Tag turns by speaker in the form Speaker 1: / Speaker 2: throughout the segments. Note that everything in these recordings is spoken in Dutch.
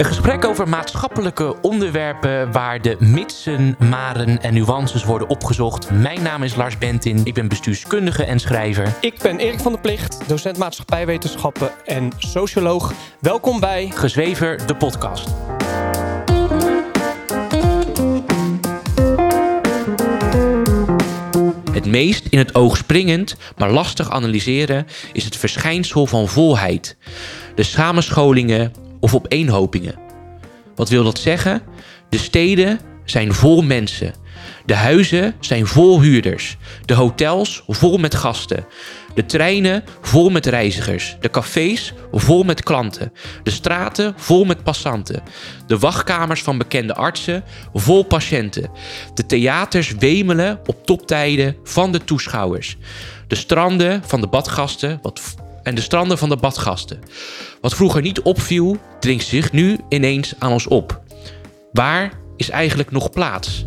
Speaker 1: Een gesprek over maatschappelijke onderwerpen waar de mitsen, maren en nuances worden opgezocht. Mijn naam is Lars Bentin, ik ben bestuurskundige en schrijver.
Speaker 2: Ik ben Erik van der Plicht, docent maatschappijwetenschappen en socioloog. Welkom bij
Speaker 1: Gezwever, de podcast. Het meest in het oog springend, maar lastig analyseren is het verschijnsel van volheid. De samenscholingen of opeenhopingen. Wat wil dat zeggen? De steden zijn vol mensen. De huizen zijn vol huurders. De hotels vol met gasten. De treinen vol met reizigers. De cafés vol met klanten. De straten vol met passanten. De wachtkamers van bekende artsen vol patiënten. De theaters wemelen op toptijden van de toeschouwers. De stranden van de badgasten, wat en de stranden van de badgasten. Wat vroeger niet opviel, dringt zich nu ineens aan ons op. Waar is eigenlijk nog plaats?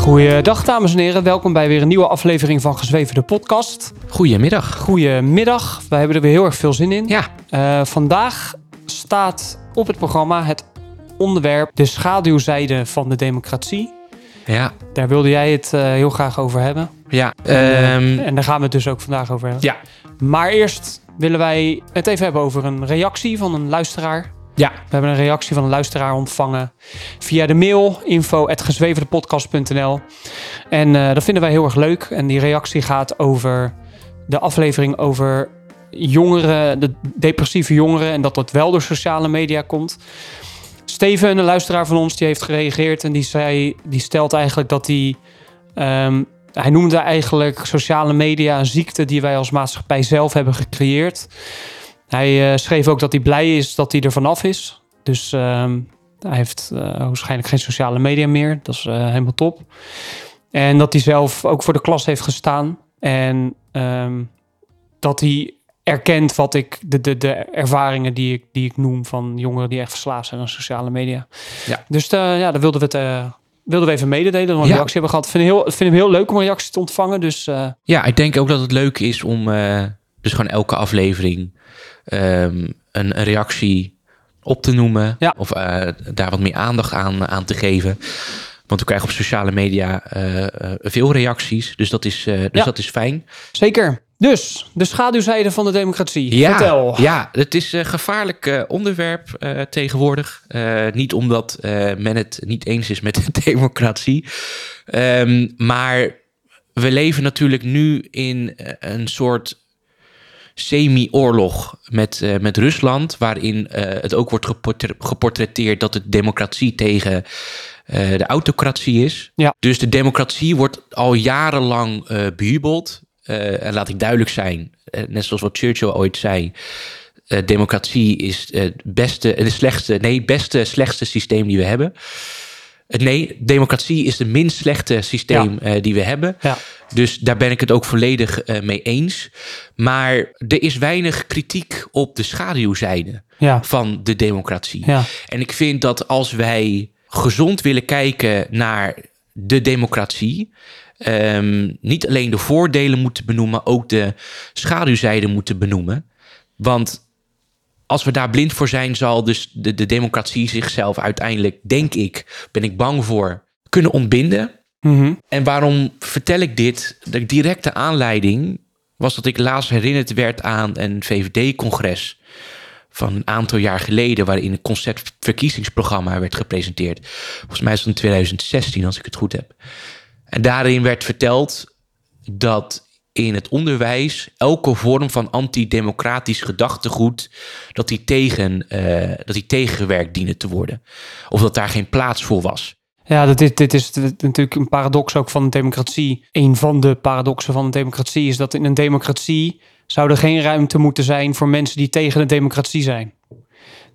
Speaker 2: Goeiedag dames en heren, welkom bij weer een nieuwe aflevering van Gezweven de podcast.
Speaker 1: Goedemiddag.
Speaker 2: Goedemiddag, wij hebben er weer heel erg veel zin in.
Speaker 1: Ja,
Speaker 2: Eh, vandaag staat op het programma het onderwerp de schaduwzijde van de democratie.
Speaker 1: Ja,
Speaker 2: Daar wilde jij het eh, heel graag over hebben.
Speaker 1: ja.
Speaker 2: En, eh,
Speaker 1: ehm,
Speaker 2: en daar gaan we het dus ook vandaag over hebben.
Speaker 1: ja,
Speaker 2: Maar eerst willen wij het even hebben over een reactie van een luisteraar.
Speaker 1: ja.
Speaker 2: We hebben een reactie van een luisteraar ontvangen via de mail info.gezwevendepodcast.nl. En eh, dat vinden wij heel erg leuk. En die reactie gaat over de aflevering over jongeren, de depressieve jongeren en dat dat wel door sociale media komt. Steven, een luisteraar van ons, die heeft gereageerd en die zei, die stelt eigenlijk dat hij, ehm, hij noemde eigenlijk sociale media een ziekte die wij als maatschappij zelf hebben gecreëerd. Hij eh, schreef ook dat hij blij is dat hij er vanaf is. Dus ehm, hij heeft eh, waarschijnlijk geen sociale media meer. Dat is eh, helemaal top. En dat hij zelf ook voor de klas heeft gestaan. En ehm, dat hij erkent wat ik, de, de, de ervaringen die ik, die ik noem van jongeren die echt verslaafd zijn aan sociale media.
Speaker 1: Ja.
Speaker 2: Dus eh, ja, daar wilden we het. eh, wilden we even mededelen, dat we
Speaker 1: Ja.
Speaker 2: reactie hebben gehad. Ik vind, heel, vind hem heel leuk om een reactie te ontvangen. Dus eh,
Speaker 1: ja, ik denk ook dat het leuk is om dus gewoon elke aflevering ehm, een, een reactie op te noemen.
Speaker 2: Ja.
Speaker 1: Of daar wat meer aandacht aan, aan te geven. Want we krijgen op sociale media veel reacties. Dus dat is, dus
Speaker 2: Ja.
Speaker 1: dat is fijn.
Speaker 2: zeker. Dus, de schaduwzijde van de democratie.
Speaker 1: Ja,
Speaker 2: Vertel.
Speaker 1: ja, het is een gevaarlijk eh, onderwerp eh, tegenwoordig. Eh, niet omdat eh, men het niet eens is met de democratie. Ehm, maar we leven natuurlijk nu in eh, een soort semi-oorlog met, eh, met Rusland... waarin eh, het ook wordt geportre- geportretteerd dat het democratie tegen eh, de autocratie is.
Speaker 2: Ja.
Speaker 1: Dus de democratie wordt al jarenlang eh bejubeld. Eh, en laat ik duidelijk zijn, eh, net zoals wat Churchill ooit zei... eh, democratie is het beste, het slechtste, nee, beste, slechtste systeem die we hebben. Nee, democratie is de minst slechte systeem die we hebben.
Speaker 2: Ja.
Speaker 1: Dus daar ben ik het ook volledig mee eens. Maar er is weinig kritiek op de schaduwzijde
Speaker 2: Ja.
Speaker 1: van de democratie.
Speaker 2: Ja.
Speaker 1: En ik vind dat als wij gezond willen kijken naar de democratie, ehm, niet alleen de voordelen moeten benoemen, ook de schaduwzijde moeten benoemen. Want als we daar blind voor zijn, zal dus de, de democratie zichzelf uiteindelijk, denk ik, ben ik bang voor, kunnen ontbinden.
Speaker 2: Mhm.
Speaker 1: En waarom vertel ik dit? De directe aanleiding was dat ik laatst herinnerd werd aan een VVD-congres van een aantal jaar geleden, waarin een conceptverkiezingsprogramma werd gepresenteerd. Volgens mij is het in 2016, als ik het goed heb. En daarin werd verteld dat in het onderwijs elke vorm van antidemocratisch gedachtegoed dat die tegen eh, dat die tegengewerkt dienen te worden, of dat daar geen plaats voor was.
Speaker 2: Ja, dit, dit is natuurlijk een paradox ook van de democratie. Een van de paradoxen van de democratie is dat in een democratie zou er geen ruimte moeten zijn voor mensen die tegen de democratie zijn.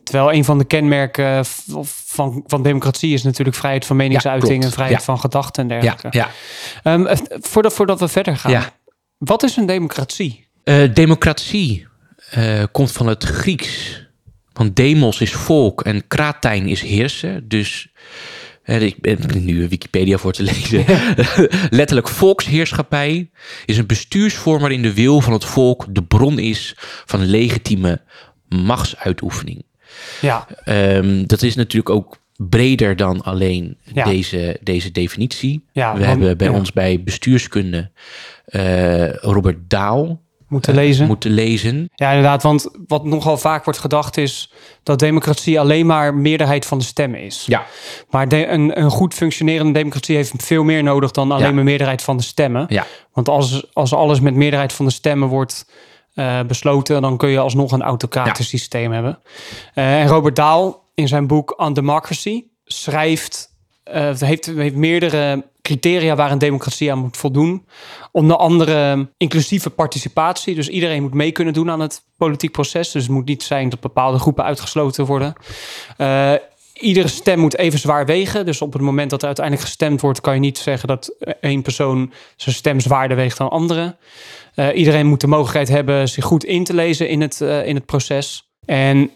Speaker 2: Terwijl een van de kenmerken v- van, van democratie is natuurlijk vrijheid van meningsuiting en vrijheid
Speaker 1: Ja.
Speaker 2: van gedachten en
Speaker 1: Ja,
Speaker 2: dergelijke.
Speaker 1: ja.
Speaker 2: Ehm, eh, voordat, voordat we verder gaan,
Speaker 1: Ja.
Speaker 2: wat is een democratie?
Speaker 1: Eh, democratie eh, komt van het Grieks. Want demos is volk en kratijn is heersen. Dus Eh, Ik ben nu Wikipedia voor te lezen. Letterlijk, volksheerschappij is een bestuursvorm waarin de wil van het volk de bron is van legitieme machtsuitoefening.
Speaker 2: Ja,
Speaker 1: Ehm, dat is natuurlijk ook breder dan alleen
Speaker 2: Ja.
Speaker 1: deze, deze definitie.
Speaker 2: Ja,
Speaker 1: We
Speaker 2: want-
Speaker 1: hebben bij
Speaker 2: ja.
Speaker 1: ons bij bestuurskunde eh, Robert Daal
Speaker 2: moeten lezen.
Speaker 1: moeten lezen.
Speaker 2: Ja, inderdaad. Want wat nogal vaak wordt gedacht is dat democratie alleen maar meerderheid van de stemmen is.
Speaker 1: Ja,
Speaker 2: Maar de- een, een goed functionerende democratie heeft veel meer nodig dan alleen maar meerderheid van de stemmen.
Speaker 1: ja,
Speaker 2: Want als, als alles met meerderheid van de stemmen wordt eh, besloten, dan kun je alsnog een autocratisch systeem hebben. Eh, en Robert Daal in zijn boek On Democracy schrijft, eh, heeft, heeft meerdere criteria waar een democratie aan moet voldoen. Onder andere inclusieve participatie. Dus iedereen moet mee kunnen doen aan het politiek proces. Dus het moet niet zijn dat bepaalde groepen uitgesloten worden. Iedere stem moet even zwaar wegen. Dus op het moment dat er uiteindelijk gestemd wordt, kan je niet zeggen dat één persoon zijn stem zwaarder weegt dan anderen. Eh, iedereen moet de mogelijkheid hebben zich goed in te lezen in het, eh, in het proces. En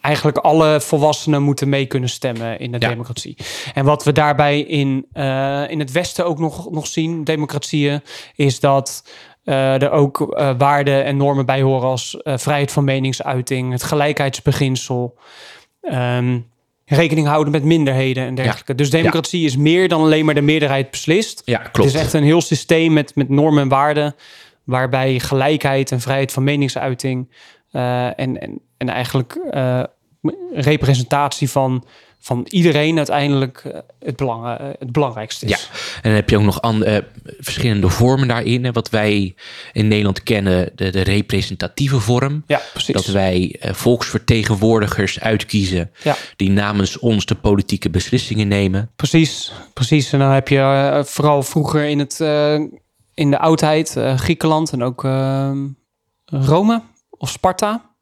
Speaker 2: eigenlijk alle volwassenen moeten mee kunnen stemmen in de
Speaker 1: Ja.
Speaker 2: democratie. En wat we daarbij in, eh, in het Westen ook nog, nog zien, democratieën, is dat er ook waarden en normen bij horen als vrijheid van meningsuiting, het gelijkheidsbeginsel, ehm, rekening houden met minderheden en dergelijke. Dus democratie is meer dan alleen maar de meerderheid beslist.
Speaker 1: ja klopt.
Speaker 2: Het is echt een heel systeem met, met normen en waarden, waarbij gelijkheid en vrijheid van meningsuiting eh, en, en, en eigenlijk eh, representatie van, van iedereen uiteindelijk eh, het, belang, eh, het belangrijkste is.
Speaker 1: Ja, en dan heb je ook nog an- eh, verschillende vormen daarin. Hè, wat wij in Nederland kennen, de, de representatieve vorm.
Speaker 2: Ja, precies.
Speaker 1: Dat wij volksvertegenwoordigers uitkiezen
Speaker 2: Ja.
Speaker 1: die namens ons de politieke beslissingen nemen.
Speaker 2: Precies, precies. En dan heb je vooral vroeger in, het, in de oudheid Griekenland en ook Rome of Sparta.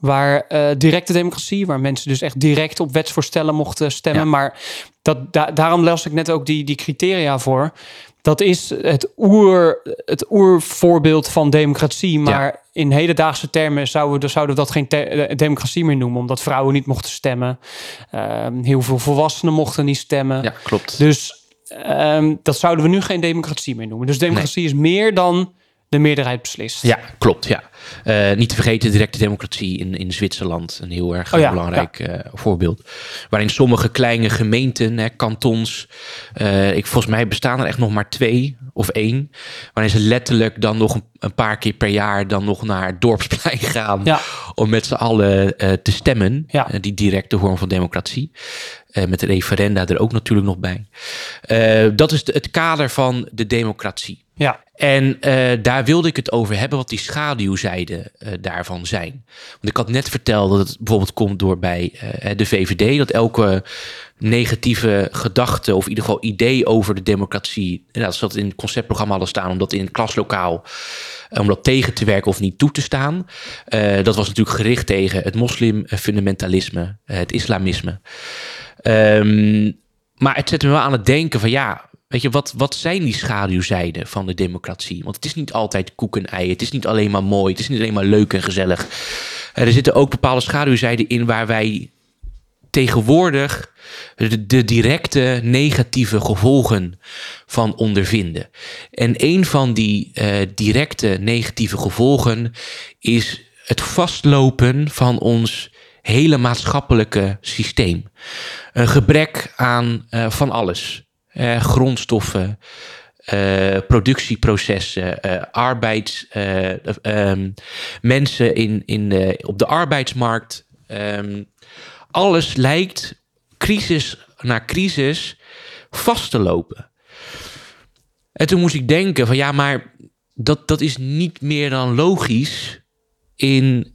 Speaker 2: Waar eh, directe democratie, waar mensen dus echt direct op wetsvoorstellen mochten stemmen.
Speaker 1: Ja.
Speaker 2: Maar dat, da- daarom las ik net ook die, die criteria voor. Dat is het, oer, het oervoorbeeld van democratie. Maar in hedendaagse termen zouden we, zouden we dat geen eh, democratie meer noemen. Omdat vrouwen niet mochten stemmen. Ehm, heel veel volwassenen mochten niet stemmen.
Speaker 1: Ja, klopt.
Speaker 2: Dus ehm, dat zouden we nu geen democratie meer noemen. Dus democratie is meer dan de meerderheid beslist.
Speaker 1: Ja, klopt. Ja. Eh, niet te vergeten, directe democratie in, in Zwitserland. Een heel erg
Speaker 2: Oh ja,
Speaker 1: belangrijk eh, voorbeeld. Waarin sommige kleine gemeenten, hè, kantons. eh, ik, volgens mij bestaan er echt nog maar twee of één. Waarin ze letterlijk dan nog een, een paar keer per jaar dan nog naar het dorpsplein gaan.
Speaker 2: Ja.
Speaker 1: Om met z'n allen te stemmen. Die directe vorm van democratie. Met de referenda er ook natuurlijk nog bij. Dat is de- het kader van de democratie.
Speaker 2: Ja,
Speaker 1: En eh, daar wilde ik het over hebben, wat die schaduwzijden eh, daarvan zijn. Want ik had net verteld dat het bijvoorbeeld komt door bij eh, de VVD, dat elke negatieve gedachte of in ieder geval idee over de democratie, en als ze dat in het conceptprogramma hadden staan, om dat in het klaslokaal, om dat tegen te werken of niet toe te staan. Dat was natuurlijk gericht tegen het moslimfundamentalisme, het islamisme. Ehm, maar het zet me wel aan het denken van ja, weet je, wat, wat zijn die schaduwzijden van de democratie? Want het is niet altijd koek en ei, het is niet alleen maar mooi, het is niet alleen maar leuk en gezellig. Eh, er zitten ook bepaalde schaduwzijden in waar wij tegenwoordig de, directe negatieve gevolgen van ondervinden. En een van die eh, directe negatieve gevolgen is het vastlopen van ons hele maatschappelijke systeem. Een gebrek aan eh, van alles. Eh, grondstoffen, eh, productieprocessen, eh, arbeids, eh, ehm, mensen in, in op de arbeidsmarkt. ehm, alles lijkt crisis na crisis vast te lopen. En toen moest ik denken van ja, maar dat, dat is niet meer dan logisch in.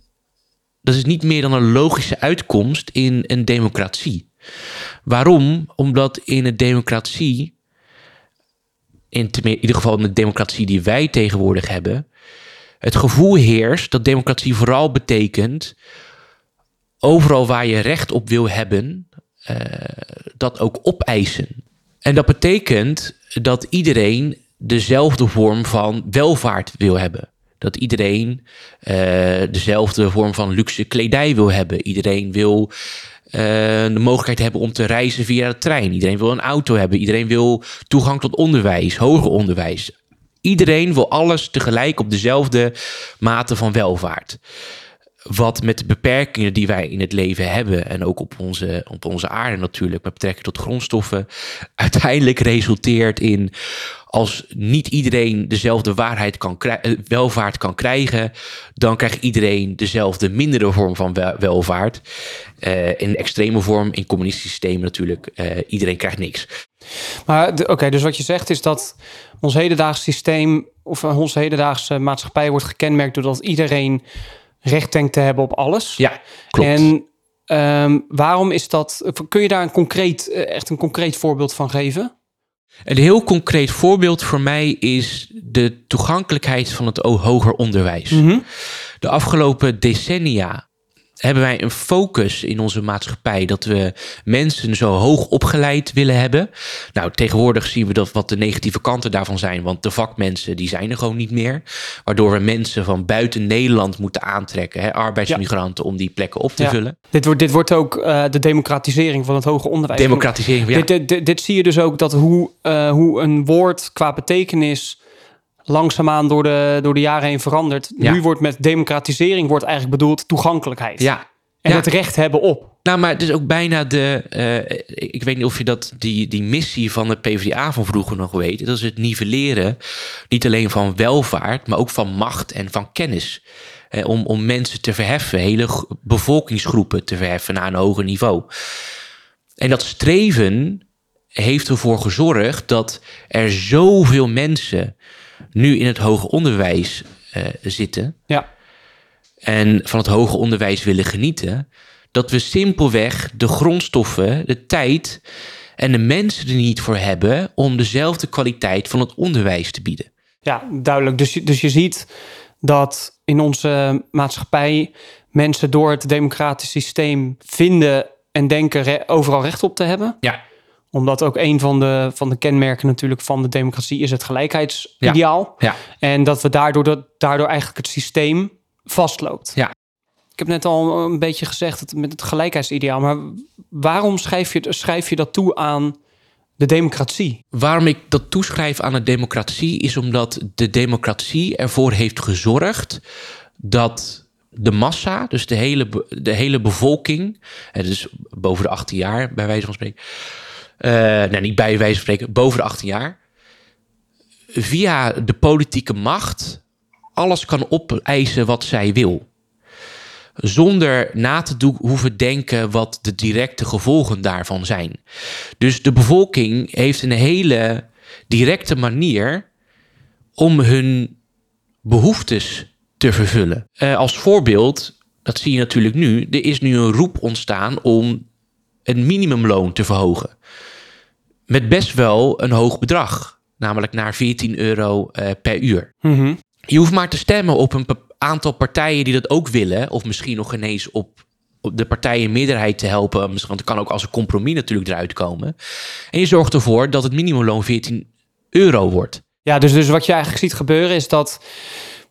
Speaker 1: Dat is niet meer dan een logische uitkomst in een democratie. Waarom? Omdat in een democratie, in, ieder geval in de democratie die wij tegenwoordig hebben, het gevoel heerst dat democratie vooral betekent overal waar je recht op wil hebben, eh, dat ook opeisen. En dat betekent dat iedereen dezelfde vorm van welvaart wil hebben. Dat iedereen eh, dezelfde vorm van luxe kledij wil hebben. Iedereen wil de mogelijkheid hebben om te reizen via de trein. Iedereen wil een auto hebben. Iedereen wil toegang tot onderwijs, hoger onderwijs. Iedereen wil alles tegelijk op dezelfde mate van welvaart. Wat met de beperkingen die wij in het leven hebben en ook op onze, op onze aarde natuurlijk, met betrekking tot grondstoffen, uiteindelijk resulteert in als niet iedereen dezelfde waarheid kan eh, welvaart kan krijgen, dan krijgt iedereen dezelfde mindere vorm van welvaart. Uh, in extreme vorm, in communistische systemen natuurlijk, uh, iedereen krijgt niks.
Speaker 2: Maar oké, dus wat je zegt is dat ons hedendaags systeem of onze hedendaagse maatschappij wordt gekenmerkt doordat iedereen recht denkt te hebben op alles.
Speaker 1: Ja, klopt.
Speaker 2: En um, waarom is dat? Kun je daar een concreet, echt een concreet voorbeeld van geven?
Speaker 1: Een heel concreet voorbeeld voor mij is de toegankelijkheid van het hoger onderwijs. Mhm. De afgelopen decennia hebben wij een focus in onze maatschappij dat we mensen zo hoog opgeleid willen hebben. Nou, tegenwoordig zien we dat wat de negatieve kanten daarvan zijn, want de vakmensen die zijn er gewoon niet meer. Waardoor we mensen van buiten Nederland moeten aantrekken, hè, arbeidsmigranten, om die plekken op te vullen.
Speaker 2: Dit wordt, dit wordt ook uh, de democratisering van het hoger onderwijs.
Speaker 1: Democratisering, ja.
Speaker 2: Dit, dit, dit, zie je dus ook dat hoe, uh, hoe een woord qua betekenis langzaamaan door de, door de jaren heen veranderd. Nu wordt met democratisering wordt eigenlijk bedoeld toegankelijkheid.
Speaker 1: Ja.
Speaker 2: En het recht hebben op.
Speaker 1: Nou, maar het is ook bijna de. Uh, ik weet niet of je dat, die, die missie van de PvdA van vroeger nog weet. Dat is het nivelleren. Niet alleen van welvaart, maar ook van macht en van kennis. Uh, om, om mensen te verheffen, hele bevolkingsgroepen te verheffen naar een hoger niveau. En dat streven heeft ervoor gezorgd dat er zoveel mensen nu in het hoger onderwijs uh, zitten.
Speaker 2: Ja.
Speaker 1: En van het hoger onderwijs willen genieten. Dat we simpelweg de grondstoffen, de tijd en de mensen er niet voor hebben om dezelfde kwaliteit van het onderwijs te bieden.
Speaker 2: Ja, duidelijk. Dus, dus je ziet dat in onze maatschappij mensen door het democratisch systeem vinden en denken overal recht op te hebben.
Speaker 1: Ja
Speaker 2: omdat ook een van de, van de kenmerken natuurlijk van de democratie is het gelijkheidsideaal.
Speaker 1: Ja.
Speaker 2: En dat we daardoor, dat, daardoor eigenlijk het systeem vastloopt.
Speaker 1: Ja.
Speaker 2: Ik heb net al een beetje gezegd dat met het gelijkheidsideaal. Maar waarom schrijf je, schrijf je dat toe aan de democratie?
Speaker 1: Waarom ik dat toeschrijf aan de democratie is omdat de democratie ervoor heeft gezorgd dat de massa, dus de hele, de hele bevolking, dus boven de 18 jaar bij wijze van spreken, nou niet bij wijze van spreken, boven de 18 jaar, via de politieke macht alles kan opeisen wat zij wil. Zonder na te doen, hoeven denken wat de directe gevolgen daarvan zijn. Dus de bevolking heeft een hele directe manier om hun behoeftes te vervullen. Uh, als voorbeeld, dat zie je natuurlijk nu, er is nu een roep ontstaan om een minimumloon te verhogen. Met best wel een hoog bedrag, namelijk naar 14 euro uh, per uur.
Speaker 2: Mm
Speaker 1: Je hoeft maar te stemmen op een aantal partijen die dat ook willen, of misschien nog ineens op de partijen meerderheid te helpen. Want het kan ook als een compromis natuurlijk eruit komen. En je zorgt ervoor dat het minimumloon 14 euro wordt.
Speaker 2: Ja, dus, dus wat je eigenlijk ziet gebeuren is dat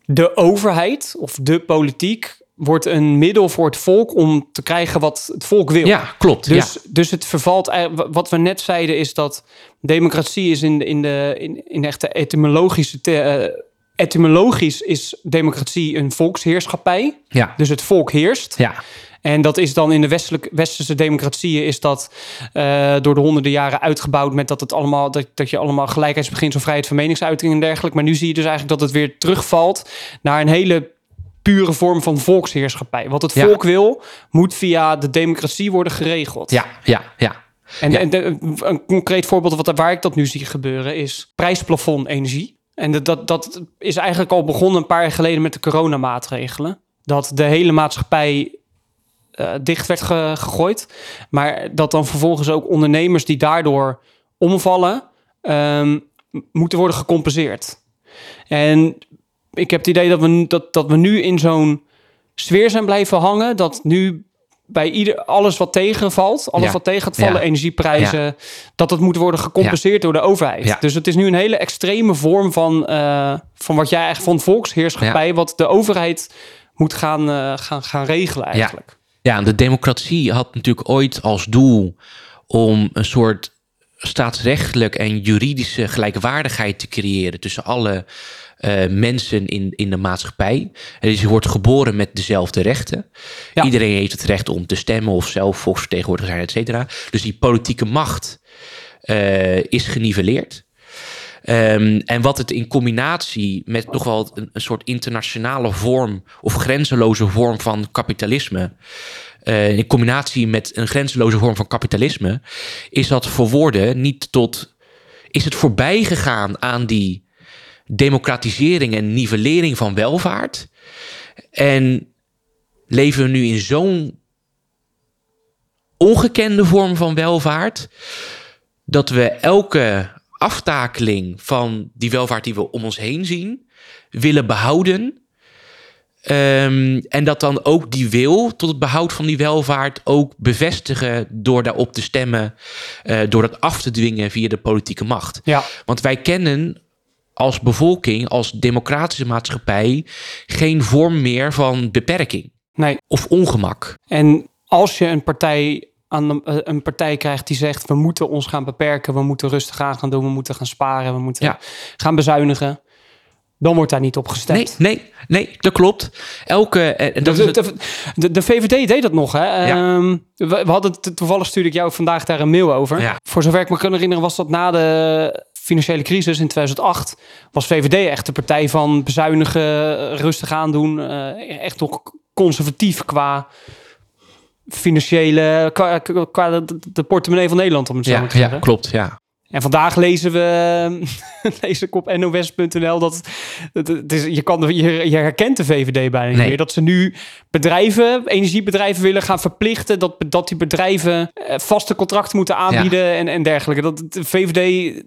Speaker 2: de overheid of de politiek wordt een middel voor het volk om te krijgen wat het volk wil.
Speaker 1: Ja, klopt.
Speaker 2: Dus, dus het vervalt. Wat we net zeiden is dat democratie is in de, in de, in, in echte etymologische. Te, uh, etymologisch is democratie een volksheerschappij.
Speaker 1: Ja.
Speaker 2: Dus het volk heerst.
Speaker 1: Ja.
Speaker 2: En dat is dan in de westelijke, westerse democratieën is dat uh, door de honderden jaren uitgebouwd met dat het allemaal dat, dat je allemaal gelijkheidsbeginsel, vrijheid van meningsuiting en dergelijke. Maar nu zie je dus eigenlijk dat het weer terugvalt naar een hele pure vorm van volksheerschappij. Wat het volk wil, moet via de democratie worden geregeld.
Speaker 1: Ja, ja, ja.
Speaker 2: En, en een concreet voorbeeld wat, waar ik dat nu zie gebeuren is prijsplafond energie. En dat, dat, dat is eigenlijk al begonnen een paar jaar geleden met de coronamaatregelen. Dat de hele maatschappij uh, dicht werd gegooid. Maar dat dan vervolgens ook ondernemers die daardoor omvallen, um, moeten worden gecompenseerd. En ik heb het idee dat we, dat, dat we nu in zo'n sfeer zijn blijven hangen. Dat nu bij ieder, alles wat tegenvalt, alles wat tegen gaat vallen, energieprijzen, dat het moet worden gecompenseerd door de overheid. Dus het is nu een hele extreme vorm van, uh, van wat jij eigenlijk van volksheerschappij, wat de overheid moet gaan, uh, gaan, gaan regelen eigenlijk.
Speaker 1: Ja, de democratie had natuurlijk ooit als doel om een soort staatsrechtelijk en juridische gelijkwaardigheid te creëren tussen alle uh, mensen in, in de maatschappij. En dus je wordt geboren met dezelfde rechten. Ja. Iedereen heeft het recht om te stemmen of zelf volksvertegenwoordiger zijn, et cetera. Dus die politieke macht uh, is geniveleerd. Um, en wat het in combinatie met nog wel een, een, soort internationale vorm of grenzeloze vorm van kapitalisme. Uh, in combinatie met een grenzeloze vorm van kapitalisme, is dat voor woorden niet tot. Is het voorbij gegaan aan die democratisering en nivellering van welvaart? En leven we nu in zo'n ongekende vorm van welvaart dat we elke aftakeling van die welvaart die we om ons heen zien, willen behouden. Um, en dat dan ook die wil tot het behoud van die welvaart ook bevestigen door daarop te stemmen, uh, door dat af te dwingen via de politieke macht.
Speaker 2: Ja.
Speaker 1: Want wij kennen als bevolking, als democratische maatschappij, geen vorm meer van beperking
Speaker 2: nee.
Speaker 1: of ongemak.
Speaker 2: En als je een partij aan eh, een partij krijgt die zegt: we moeten ons gaan beperken, we moeten rustig aan gaan doen, we moeten gaan sparen, we moeten
Speaker 1: Ja.
Speaker 2: gaan bezuinigen. Dan wordt daar niet op
Speaker 1: Nee,
Speaker 2: gestemd.
Speaker 1: nee, nee, dat klopt. Elke. En dat
Speaker 2: de,
Speaker 1: is het-
Speaker 2: de, de, de VVD deed dat nog. Hè?
Speaker 1: Ja.
Speaker 2: Ehm, we, we hadden toevallig stuurde ik jou vandaag daar een mail over.
Speaker 1: Ja.
Speaker 2: Voor zover ik me kan herinneren, was dat na de financiële crisis in 2008. Was VVD echt de partij van bezuinigen, rustig aandoen. eh echt toch conservatief qua financiële, qua, qua de, de portemonnee van Nederland, om het zo
Speaker 1: ja,
Speaker 2: te zeggen.
Speaker 1: ja, klopt. Ja.
Speaker 2: En vandaag lezen we, lees ik op nos.nl dat het, het is, je, kan, je, je herkent de VVD bijna niet
Speaker 1: Nee.
Speaker 2: meer. Dat ze nu bedrijven, energiebedrijven willen gaan verplichten dat, dat die bedrijven eh, vaste contracten moeten aanbieden en, en dergelijke. Dat de VVD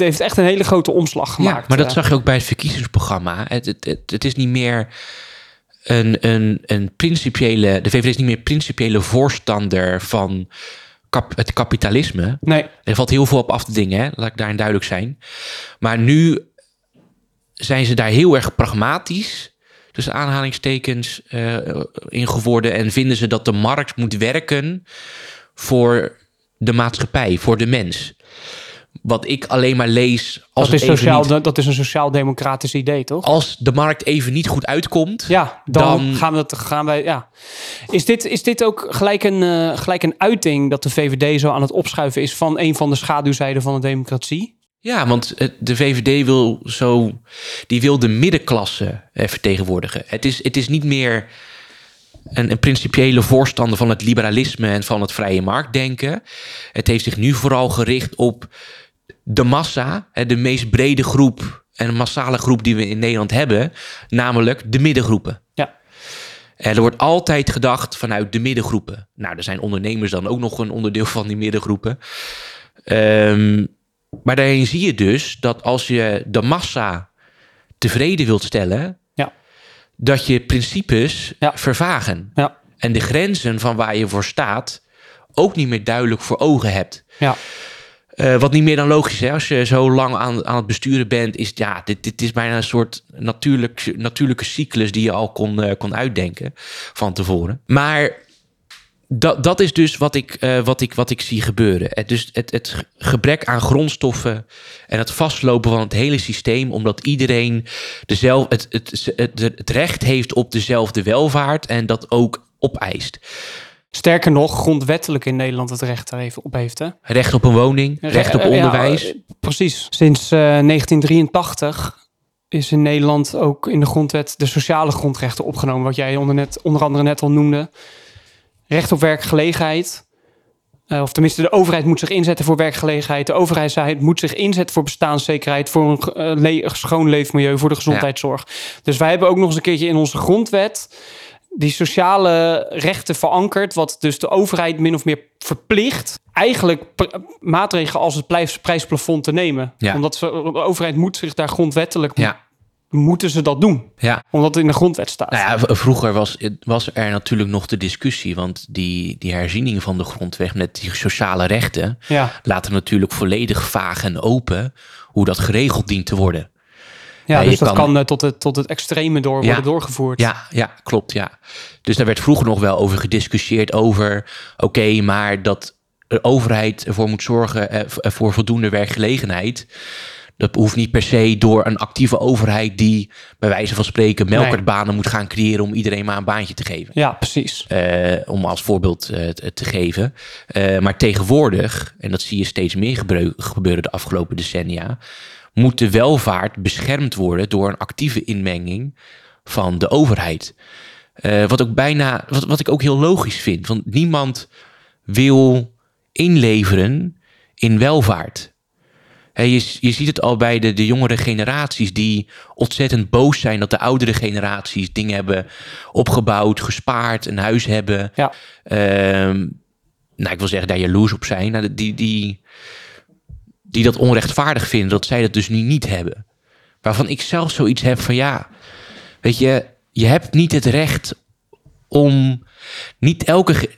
Speaker 2: heeft echt een hele grote omslag gemaakt.
Speaker 1: Ja, maar dat
Speaker 2: eh.
Speaker 1: zag je ook bij het verkiezingsprogramma. Het, het, het, het is niet meer een, een, een principiële. De VVD is niet meer principiële voorstander van kap, het kapitalisme.
Speaker 2: Nee,
Speaker 1: Er valt heel veel op af te dingen, hè? laat ik daarin duidelijk zijn. Maar nu zijn ze daar heel erg pragmatisch, tussen aanhalingstekens, eh, in geworden. En vinden ze dat de markt moet werken voor de maatschappij, voor de mens. Wat ik alleen maar lees als,
Speaker 2: dat is, sociaal,
Speaker 1: niet,
Speaker 2: dat is een sociaal-democratisch idee, toch?
Speaker 1: als de markt even niet goed uitkomt.
Speaker 2: Ja, dan,
Speaker 1: Dan-
Speaker 2: gaan we gaan wij. Ja. Is, dit, is dit ook gelijk een, eh, gelijk een uiting dat de VVD zo aan het opschuiven is van een van de schaduwzijden van de democratie?
Speaker 1: Ja, want het- de VVD wil zo, die wil de middenklasse eh, vertegenwoordigen. Het is, het is niet meer een, een principiële voorstander van het liberalisme en van het vrije marktdenken. Het heeft zich nu vooral gericht op de massa, de meest brede groep en massale groep die we in Nederland hebben, namelijk de middengroepen.
Speaker 2: Ja.
Speaker 1: En er wordt altijd gedacht vanuit de middengroepen. Nou, er zijn ondernemers dan ook nog een onderdeel van die middengroepen. Ehm, maar daarin zie je dus dat als je de massa tevreden wilt stellen,
Speaker 2: Ja.
Speaker 1: dat je principes
Speaker 2: Ja.
Speaker 1: vervagen.
Speaker 2: Ja.
Speaker 1: En de grenzen van waar je voor staat ook niet meer duidelijk voor ogen hebt.
Speaker 2: Ja.
Speaker 1: Eh, wat niet meer dan logisch is. Als je zo lang aan, aan het besturen bent, is ja, dit, dit is bijna een soort natuurlijk, natuurlijke cyclus die je al kon, eh, kon uitdenken van tevoren. Maar dat, dat is dus wat ik, eh, wat ik, wat ik zie gebeuren. Het, dus het, het gebrek aan grondstoffen en het vastlopen van het hele systeem, omdat iedereen het, het, het, het recht heeft op dezelfde welvaart en dat ook opeist.
Speaker 2: Sterker nog, grondwettelijk in Nederland het recht daar even op heeft. Hè?
Speaker 1: Recht op een woning, recht op
Speaker 2: Eh, ja,
Speaker 1: onderwijs.
Speaker 2: eh, precies. Sinds eh, 1983 is in Nederland ook in de grondwet de sociale grondrechten opgenomen. Wat jij onder, net, onder andere net al noemde. Recht op werkgelegenheid. Eh, of tenminste, de overheid moet zich inzetten voor werkgelegenheid. De overheid moet zich inzetten voor bestaanszekerheid, voor een eh, le- schoon leefmilieu, voor de gezondheidszorg. Dus wij hebben ook nog eens een keertje in onze grondwet die sociale rechten verankerd, wat dus de overheid min of meer verplicht eigenlijk maatregelen als het prijs- prijsplafond te nemen.
Speaker 1: Ja.
Speaker 2: Omdat ze, de overheid moet zich daar grondwettelijk,
Speaker 1: Ja,
Speaker 2: moeten ze dat doen.
Speaker 1: ja.
Speaker 2: Omdat het in de grondwet staat.
Speaker 1: Nou ja, vroeger was, was er natuurlijk nog de discussie, want die, die herziening van de grondwet met die sociale rechten
Speaker 2: ja,
Speaker 1: laten natuurlijk volledig vaag en open hoe dat geregeld dient te worden.
Speaker 2: Ja,
Speaker 1: Ja,
Speaker 2: dus dat
Speaker 1: kan-
Speaker 2: kan, eh, tot, het, tot het extreme door
Speaker 1: Ja.
Speaker 2: worden doorgevoerd.
Speaker 1: Ja, ja, klopt, ja. Dus daar werd vroeger nog wel over gediscussieerd over... oké, maar dat de overheid ervoor moet zorgen eh, eh, voor voldoende werkgelegenheid... dat hoeft niet per se door een actieve overheid... die bij wijze van spreken melkertbanen moet gaan creëren... om iedereen maar een baantje te geven.
Speaker 2: Ja, precies.
Speaker 1: Eh, om als voorbeeld eh, te, geven. Eh, maar tegenwoordig, en dat zie je steeds meer gebeuren de afgelopen decennia, moet de welvaart beschermd worden door een actieve inmenging van de overheid. Eh, wat ook bijna, wat, wat ik ook heel logisch vind, want niemand wil inleveren in welvaart. Je, je ziet het al bij de, de jongere generaties die ontzettend boos zijn dat de oudere generaties dingen hebben opgebouwd, gespaard, een huis hebben.
Speaker 2: Ja.
Speaker 1: Ehm, nou, ik wil zeggen, daar jaloers op zijn. Nou, die, die, die dat onrechtvaardig vinden, dat zij dat dus nu niet hebben. Waarvan ik zelf zoiets heb van ja, weet je, je hebt niet het recht om. Niet elke ge-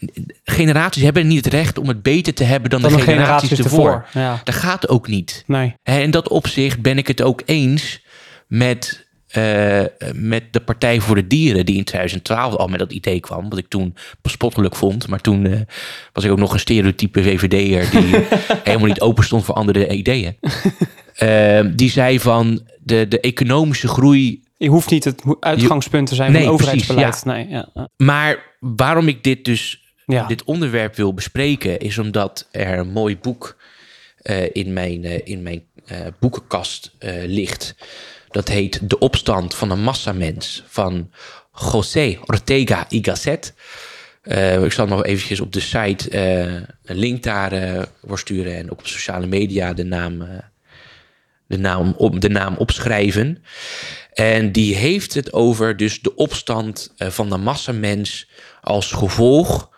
Speaker 1: generaties hebben niet het recht om het beter te hebben dan,
Speaker 2: Dan
Speaker 1: de
Speaker 2: de
Speaker 1: generaties,
Speaker 2: generaties
Speaker 1: ervoor.
Speaker 2: ervoor. Ja.
Speaker 1: Dat gaat ook niet.
Speaker 2: Nee.
Speaker 1: En in dat opzicht ben ik het ook eens met, eh, met de Partij voor de Dieren, die in 2012 al met dat idee kwam, wat ik toen bespottelijk vond. Maar toen eh, was ik ook nog een stereotype VVD'er die helemaal niet open stond voor andere ideeën. Eh, die zei van de, de economische groei
Speaker 2: Je hoeft niet het uitgangspunt te zijn van
Speaker 1: Nee,
Speaker 2: overheidsbeleid.
Speaker 1: precies,
Speaker 2: Nee, ja.
Speaker 1: Maar waarom ik dit dus,
Speaker 2: Ja.
Speaker 1: dit onderwerp wil bespreken, is omdat er een mooi boek eh, in mijn, in mijn boekenkast ligt. Dat heet De opstand van een massamens van José Ortega y Gasset. Eh, ik zal nog eventjes op de site eh, een link daar eh, voor sturen en ook op sociale media de naam, de naam, op, de naam opschrijven. En die heeft het over dus de opstand van de massamens als gevolg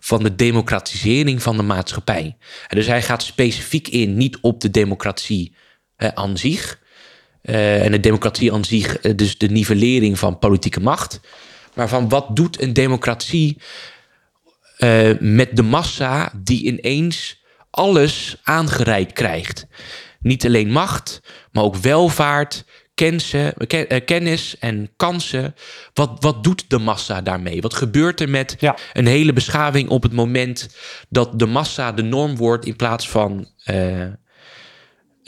Speaker 1: van de democratisering van de maatschappij. En dus hij gaat specifiek in niet op de democratie aan zich. Eh, en de democratie aan zich, eh, dus de nivellering van politieke macht. Maar van wat doet een democratie eh, met de massa die ineens alles aangereikt krijgt. Niet alleen macht, maar ook welvaart, kensen, ken- kennis en kansen. Wat, wat doet de massa daarmee? Wat gebeurt er met
Speaker 2: Ja.
Speaker 1: een hele beschaving op het moment dat de massa de norm wordt in plaats van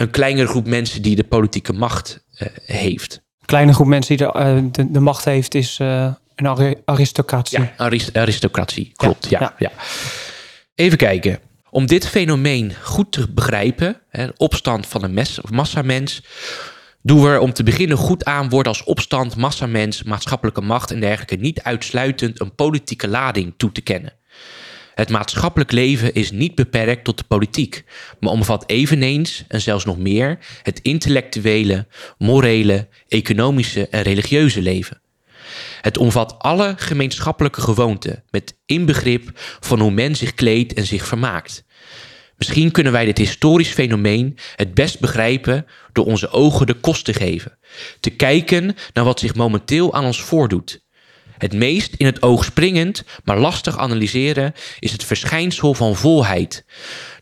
Speaker 1: een kleinere groep mensen die de politieke macht eh, heeft?
Speaker 2: Een kleine groep mensen die de, eh, de, de macht heeft, is eh, een ari- aristocratie.
Speaker 1: Ja, aris- aristocratie, klopt. Ja, ja.
Speaker 2: ja.
Speaker 1: Even kijken. Om dit fenomeen goed te begrijpen, hè, opstand van een mes, of massamens, doen we er om te beginnen goed aan woorden als opstand, massamens, maatschappelijke macht en dergelijke niet uitsluitend een politieke lading toe te kennen. Het maatschappelijk leven is niet beperkt tot de politiek, maar omvat eveneens en zelfs nog meer het intellectuele, morele, economische en religieuze leven. Het omvat alle gemeenschappelijke gewoonten, met inbegrip van hoe men zich kleedt en zich vermaakt. Misschien kunnen wij dit historisch fenomeen het best begrijpen door onze ogen de kost te geven, te kijken naar wat zich momenteel aan ons voordoet. Het meest in het oog springend, maar lastig analyseren is het verschijnsel van volheid,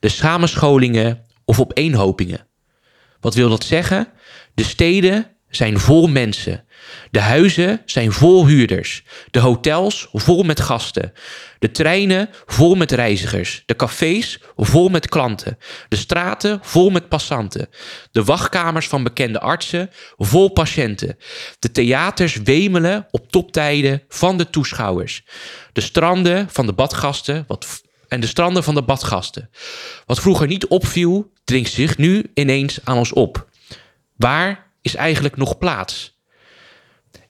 Speaker 1: de samenscholingen of opeenhopingen. Wat wil dat zeggen? De steden zijn vol mensen. De huizen zijn vol huurders. De hotels vol met gasten. De treinen vol met reizigers. De cafés vol met klanten. De straten vol met passanten. De wachtkamers van bekende artsen vol patiënten. De theaters wemelen op toptijden van de toeschouwers. De stranden van de badgasten, wat en de stranden van de badgasten. Wat vroeger niet opviel, dringt zich nu ineens aan ons op. Waar is eigenlijk nog plaats?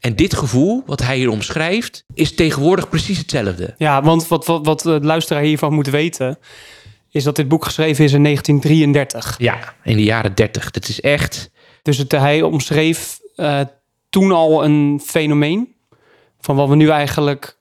Speaker 1: En dit gevoel, wat hij hier omschrijft, is tegenwoordig precies hetzelfde.
Speaker 2: Ja, want wat, wat, wat de luisteraar hiervan moet weten, is dat dit boek geschreven is in 1933.
Speaker 1: Ja, in de jaren 30. Dat is echt.
Speaker 2: Dus het, hij omschreef eh, toen al een fenomeen van wat we nu eigenlijk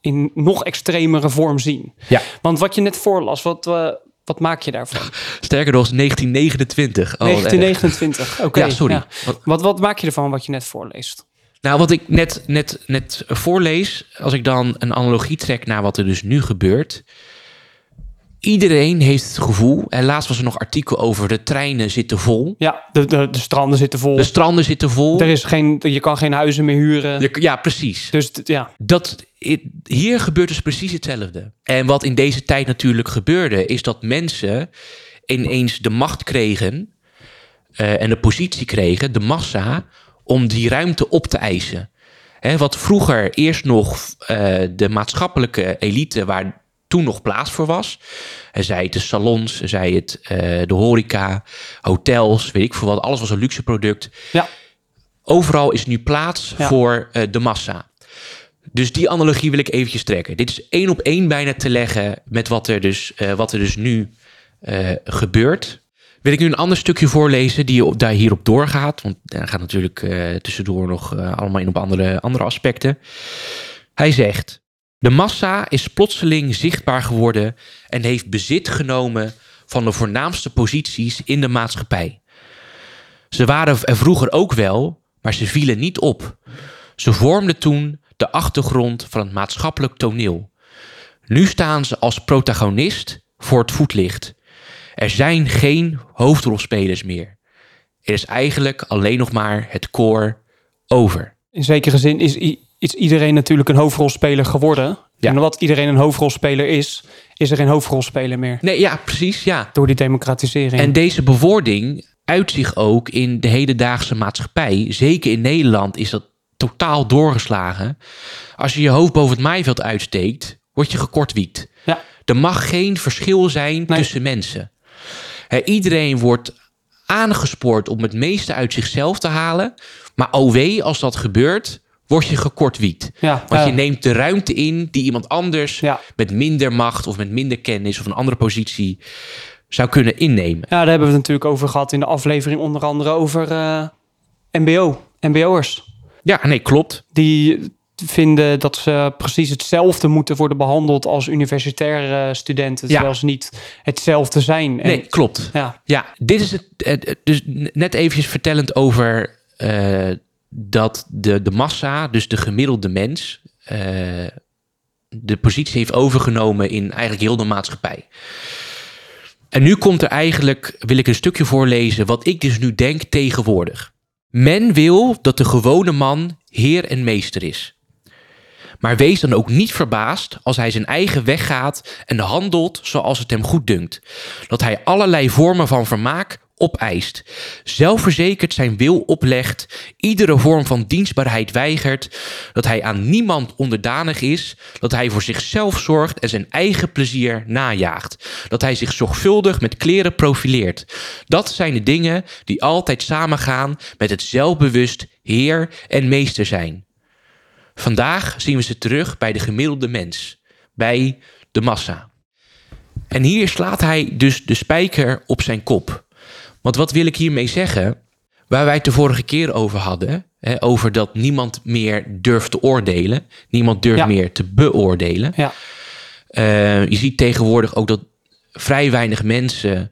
Speaker 2: in nog extremere vorm zien.
Speaker 1: Ja.
Speaker 2: Want wat je net voorlas, wat, eh, wat maak je daarvan?
Speaker 1: Sterker nog, 1929. Oh, wat erg.
Speaker 2: 1929, oké.
Speaker 1: Ja, sorry. Wat-
Speaker 2: Wat, wat maak je ervan wat je net voorleest?
Speaker 1: Nou, wat ik net, net, net voorlees, als ik dan een analogie trek naar wat er dus nu gebeurt. Iedereen heeft het gevoel, en laatst was er nog artikel over de treinen zitten vol.
Speaker 2: Ja, de, de, de stranden zitten vol.
Speaker 1: De stranden zitten vol.
Speaker 2: er is geen, je kan geen huizen meer huren.
Speaker 1: Je- Ja, precies.
Speaker 2: Dus t- ja,
Speaker 1: Dat, hier gebeurt dus precies hetzelfde. En wat in deze tijd natuurlijk gebeurde, is dat mensen ineens de macht kregen eh, en de positie kregen, de massa, om die ruimte op te eisen. Hè, wat vroeger eerst nog eh, de maatschappelijke elite, waar toen nog plaats voor was, en zij het de salons, zij het eh, de horeca, hotels, weet ik veel wat, alles was een luxe product.
Speaker 2: ja,
Speaker 1: Overal is nu plaats
Speaker 2: Ja.
Speaker 1: voor eh, de massa. Dus die analogie wil ik eventjes trekken. Dit is één op één bijna te leggen met wat er dus, eh, wat er dus nu gebeurt. Wil ik nu een ander stukje voorlezen die daar hierop doorgaat. Want daar gaat natuurlijk tussendoor nog allemaal in op andere, andere aspecten. Hij zegt... De massa is plotseling zichtbaar geworden en heeft bezit genomen van de voornaamste posities in de maatschappij. Ze waren er vroeger ook wel, maar ze vielen niet op. Ze vormden toen de achtergrond van het maatschappelijk toneel. Nu staan ze als protagonist voor het voetlicht. Er zijn geen hoofdrolspelers meer. Er is eigenlijk alleen nog maar het koor over.
Speaker 2: in zekere zin is, is iedereen natuurlijk een hoofdrolspeler geworden.
Speaker 1: Ja.
Speaker 2: En omdat iedereen een hoofdrolspeler is, is er geen hoofdrolspeler meer.
Speaker 1: Nee, ja, precies, ja.
Speaker 2: Door die democratisering.
Speaker 1: En deze bewoording uit zich ook in de hedendaagse maatschappij. Zeker in Nederland is dat totaal doorgeslagen. Als je je hoofd boven het maaiveld uitsteekt, word je gekortwiekt.
Speaker 2: ja,
Speaker 1: Er mag geen verschil zijn
Speaker 2: Nee.
Speaker 1: tussen mensen. Iedereen wordt aangespoord om het meeste uit zichzelf te halen. Maar oh wee, als dat gebeurt, word je gekortwiekt.
Speaker 2: ja,
Speaker 1: Want je neemt de ruimte in die iemand anders
Speaker 2: Ja.
Speaker 1: met minder macht of met minder kennis of een andere positie zou kunnen innemen.
Speaker 2: Ja, daar hebben we het natuurlijk over gehad in de aflevering, onder andere over eh, MBO, MBO'ers.
Speaker 1: Ja, nee, klopt.
Speaker 2: Die vinden dat ze precies hetzelfde moeten worden behandeld als universitaire studenten,
Speaker 1: Ja.
Speaker 2: terwijl ze niet hetzelfde zijn. En,
Speaker 1: Nee, klopt.
Speaker 2: Ja,
Speaker 1: Ja, dit is het. Dus net eventjes vertellend over eh, dat de, de massa, dus de gemiddelde mens, eh, de positie heeft overgenomen in eigenlijk heel de maatschappij. En nu komt er eigenlijk, wil ik een stukje voorlezen, wat ik dus nu denk tegenwoordig. Men wil dat de gewone man heer en meester is. Maar wees dan ook niet verbaasd als hij zijn eigen weg gaat en handelt zoals het hem goed dunkt. Dat hij allerlei vormen van vermaak opeist, zelfverzekerd zijn wil oplegt, iedere vorm van dienstbaarheid weigert, dat hij aan niemand onderdanig is, dat hij voor zichzelf zorgt en zijn eigen plezier najaagt, dat hij zich zorgvuldig met kleren profileert. Dat zijn de dingen die altijd samengaan met het zelfbewust heer en meester zijn. Vandaag zien we ze terug bij de gemiddelde mens, bij de massa. En hier slaat hij dus de spijker op zijn kop. Want wat wil ik hiermee zeggen? Waar wij het de vorige keer over hadden, hè, over dat niemand meer durft te oordelen, niemand durft
Speaker 2: Ja.
Speaker 1: meer te beoordelen.
Speaker 2: ja,
Speaker 1: Eh, je ziet tegenwoordig ook dat vrij weinig mensen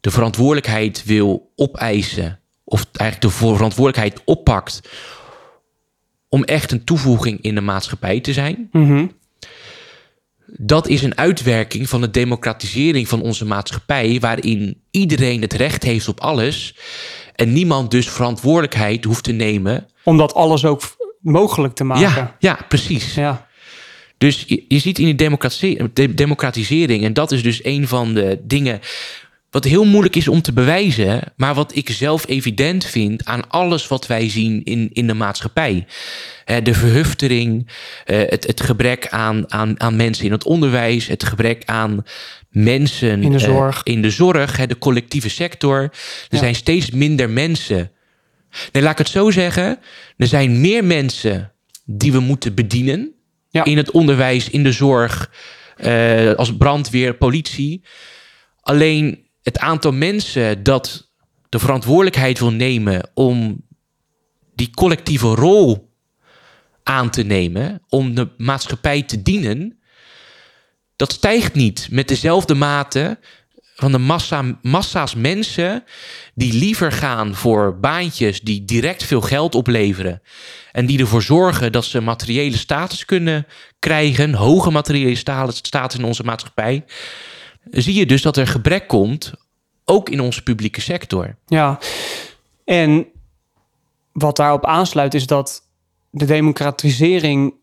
Speaker 1: de verantwoordelijkheid wil opeisen, of eigenlijk de verantwoordelijkheid oppakt om echt een toevoeging in de maatschappij te zijn.
Speaker 2: mhm.
Speaker 1: Dat is een uitwerking van de democratisering van onze maatschappij, waarin iedereen het recht heeft op alles en niemand dus verantwoordelijkheid hoeft te nemen.
Speaker 2: om dat alles ook mogelijk te maken.
Speaker 1: Ja, ja, precies.
Speaker 2: ja.
Speaker 1: Dus je, je ziet in die democratisering, en dat is dus een van de dingen wat heel moeilijk is om te bewijzen, maar wat ik zelf evident vind aan alles wat wij zien in, in de maatschappij. De verhuftering, eh, het, het gebrek aan, aan, aan mensen in het onderwijs, het gebrek aan mensen
Speaker 2: In de
Speaker 1: eh,
Speaker 2: zorg.
Speaker 1: in de zorg, de collectieve sector. Er
Speaker 2: Ja.
Speaker 1: zijn steeds minder mensen. Nee, laat ik het zo zeggen. Er zijn meer mensen die we moeten bedienen
Speaker 2: Ja.
Speaker 1: in het onderwijs, in de zorg, eh, als brandweer, politie. Alleen het aantal mensen dat de verantwoordelijkheid wil nemen om die collectieve rol aan te nemen, om de maatschappij te dienen, dat stijgt niet met dezelfde mate van de massa, massa's mensen die liever gaan voor baantjes die direct veel geld opleveren en die ervoor zorgen dat ze materiële status kunnen krijgen, hoge materiële sta- status in onze maatschappij, zie je dus dat er gebrek komt, ook in onze publieke sector.
Speaker 2: Ja, en wat daarop aansluit is dat de democratisering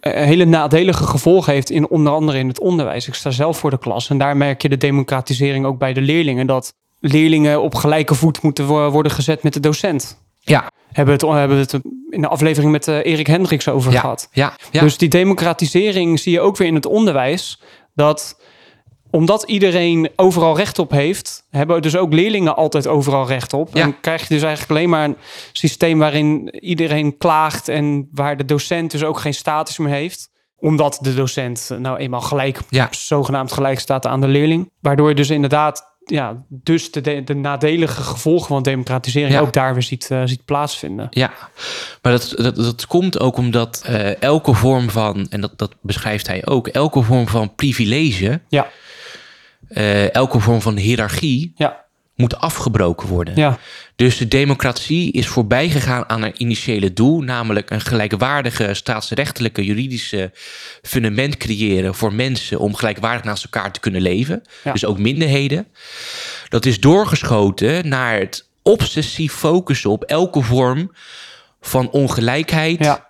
Speaker 2: eh, hele nadelige gevolgen heeft, in, onder andere in het onderwijs. Ik sta zelf voor de klas en daar merk je de democratisering ook bij de leerlingen. Dat leerlingen op gelijke voet moeten wo- worden gezet met de docent.
Speaker 1: Ja,
Speaker 2: Hebben we het, hebben het in de aflevering met eh, Erik Hendricks over
Speaker 1: ja,
Speaker 2: gehad.
Speaker 1: ja, ja.
Speaker 2: Dus die democratisering zie je ook weer in het onderwijs. Dat omdat iedereen overal recht op heeft, hebben dus ook leerlingen altijd overal recht op.
Speaker 1: Ja.
Speaker 2: En krijg je dus eigenlijk alleen maar een systeem waarin iedereen klaagt en waar de docent dus ook geen status meer heeft. Omdat de docent nou eenmaal gelijk,
Speaker 1: Ja.
Speaker 2: zogenaamd gelijk staat aan de leerling. Waardoor je dus inderdaad, ja, dus de, de, de nadelige gevolgen van democratisering
Speaker 1: Ja.
Speaker 2: ook daar weer ziet, eh, ziet plaatsvinden.
Speaker 1: Ja, maar dat, dat, dat komt ook omdat eh, elke vorm van, en dat, dat beschrijft hij ook, elke vorm van privilege,
Speaker 2: Ja,
Speaker 1: eh, elke vorm van hiërarchie
Speaker 2: ja,
Speaker 1: moet afgebroken worden.
Speaker 2: ja,
Speaker 1: Dus de democratie is voorbij gegaan aan haar initiële doel, namelijk een gelijkwaardige staatsrechtelijke juridische fundament creëren voor mensen om gelijkwaardig naast elkaar te kunnen leven.
Speaker 2: Ja.
Speaker 1: Dus ook minderheden. Dat is doorgeschoten naar het obsessief focussen op elke vorm van ongelijkheid,
Speaker 2: ja.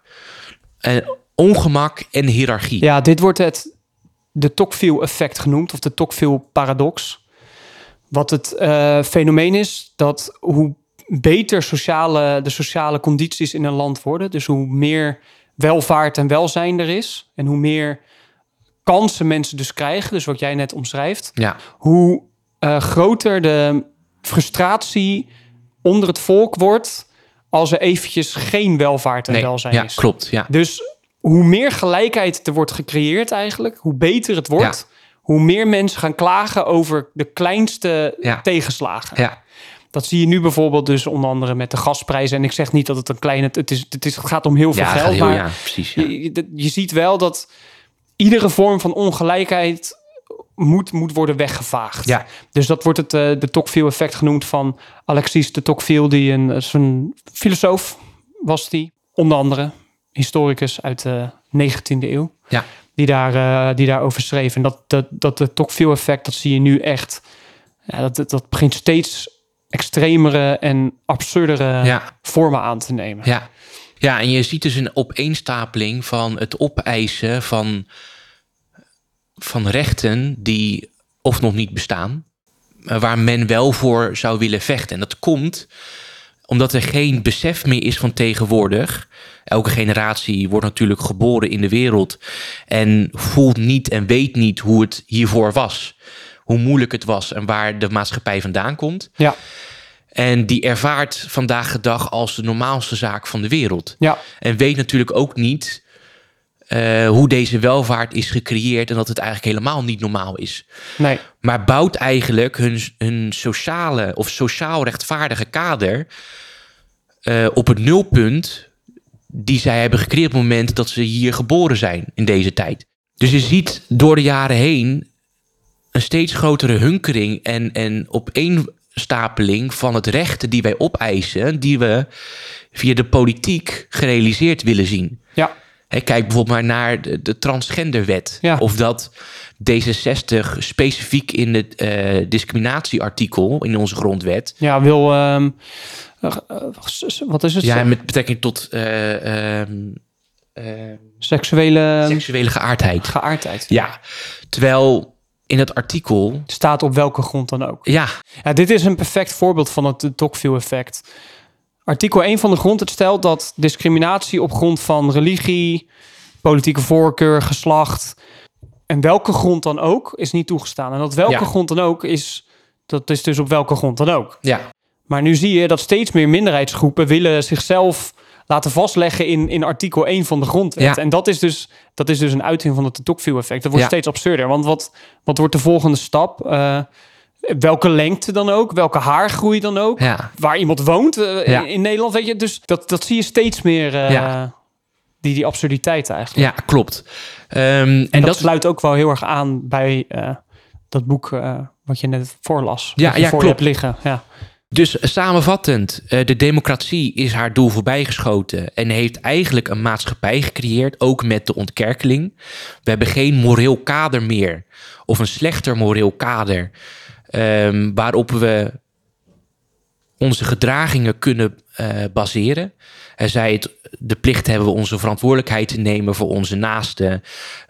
Speaker 1: en ongemak en hiërarchie.
Speaker 2: Ja, dit wordt het de Tocqueville-effect genoemd, of de Tocqueville-paradox. Wat het eh, fenomeen is dat hoe beter sociale, de sociale condities in een land worden, dus hoe meer welvaart en welzijn er is, en hoe meer kansen mensen dus krijgen, dus wat jij net omschrijft,
Speaker 1: Ja,
Speaker 2: hoe eh, groter de frustratie onder het volk wordt als er eventjes geen welvaart en
Speaker 1: nee,
Speaker 2: welzijn
Speaker 1: ja
Speaker 2: is.
Speaker 1: klopt. Ja.
Speaker 2: Dus hoe meer gelijkheid er wordt gecreëerd eigenlijk, hoe beter het wordt. Hoe meer mensen gaan klagen over de kleinste
Speaker 1: Ja.
Speaker 2: tegenslagen.
Speaker 1: Ja,
Speaker 2: Dat zie je nu bijvoorbeeld dus onder andere met de gasprijzen. En ik zeg niet dat het een kleine... Het, is, het, is, het gaat om heel veel
Speaker 1: ja,
Speaker 2: geld,
Speaker 1: heel,
Speaker 2: maar
Speaker 1: ja precies.
Speaker 2: Je, je, je ziet wel dat iedere vorm van ongelijkheid moet, moet worden weggevaagd.
Speaker 1: Ja.
Speaker 2: Dus dat wordt het eh, de Tocqueville-effect genoemd van Alexis de Tocqueville, die een, een filosoof was die, onder andere historicus uit de 19e eeuw,
Speaker 1: Ja.
Speaker 2: die, daar, eh, die daarover schreef. En dat, dat, dat de Tocqueville-effect, dat zie je nu echt, ja, dat, dat, dat begint steeds extremere en absurdere
Speaker 1: Ja.
Speaker 2: vormen aan te nemen.
Speaker 1: Ja. ja, en je ziet dus een opeenstapeling van het opeisen van, van rechten die of nog niet bestaan, waar men wel voor zou willen vechten. En dat komt omdat er geen besef meer is van tegenwoordig. Elke generatie wordt natuurlijk geboren in de wereld en voelt niet en weet niet hoe het hiervoor was. Hoe moeilijk het was en waar de maatschappij vandaan komt.
Speaker 2: Ja,
Speaker 1: En die ervaart vandaag de dag als de normaalste zaak van de wereld.
Speaker 2: ja,
Speaker 1: En weet natuurlijk ook niet eh, hoe deze welvaart is gecreëerd en dat het eigenlijk helemaal niet normaal is.
Speaker 2: nee.
Speaker 1: Maar bouwt eigenlijk hun, hun sociale of sociaal rechtvaardige kader eh, op het nulpunt die zij hebben gecreëerd op het moment dat ze hier geboren zijn in deze tijd. Dus je ziet door de jaren heen een steeds grotere hunkering en, en opeenstapeling van het rechten die wij opeisen, die we via de politiek gerealiseerd willen zien.
Speaker 2: Ja,
Speaker 1: kijk bijvoorbeeld maar naar de, de transgenderwet.
Speaker 2: Ja.
Speaker 1: Of dat D66 specifiek in het eh, discriminatieartikel in onze grondwet.
Speaker 2: ja wil... ehm, eh, eh, wat is het?
Speaker 1: Ja, met betrekking tot eh, ehm, ehm,
Speaker 2: Seksuele
Speaker 1: seksuele geaardheid.
Speaker 2: geaardheid.
Speaker 1: Ja, terwijl in het artikel.
Speaker 2: Staat op welke grond dan ook.
Speaker 1: Ja,
Speaker 2: Ja, dit is een perfect voorbeeld van het Tocqueville-effect. Artikel 1 van de grondwet stelt dat discriminatie op grond van religie, politieke voorkeur, geslacht en welke grond dan ook is niet toegestaan. En dat welke
Speaker 1: Ja.
Speaker 2: grond dan ook is, dat is dus op welke grond dan ook.
Speaker 1: ja,
Speaker 2: Maar nu zie je dat steeds meer minderheidsgroepen willen zichzelf laten vastleggen in, in artikel 1 van de grondwet.
Speaker 1: Ja.
Speaker 2: En dat is, dus, dat is dus een uiting van het Tocqueville-effect. Dat wordt
Speaker 1: Ja.
Speaker 2: steeds absurder. Want wat, wat wordt de volgende stap? Eh, welke lengte dan ook? Welke haargroei dan ook?
Speaker 1: ja,
Speaker 2: Waar iemand woont eh, in, in Nederland, weet je. Dus dat, dat zie je steeds meer, eh, die, die absurditeit eigenlijk.
Speaker 1: ja, klopt. Ehm, en
Speaker 2: En dat, sluit ook wel heel erg aan bij dat boek wat je net voorlas.
Speaker 1: Ja, ja, klopt.
Speaker 2: liggen. Ja.
Speaker 1: Dus samenvattend, eh, de democratie is haar doel voorbijgeschoten en heeft eigenlijk een maatschappij gecreëerd, ook met de ontkerkeling. We hebben geen moreel kader meer, of een slechter moreel kader, ehm, waarop we onze gedragingen kunnen uh, baseren. Hij zei het, de plicht hebben we onze verantwoordelijkheid te nemen voor onze naasten,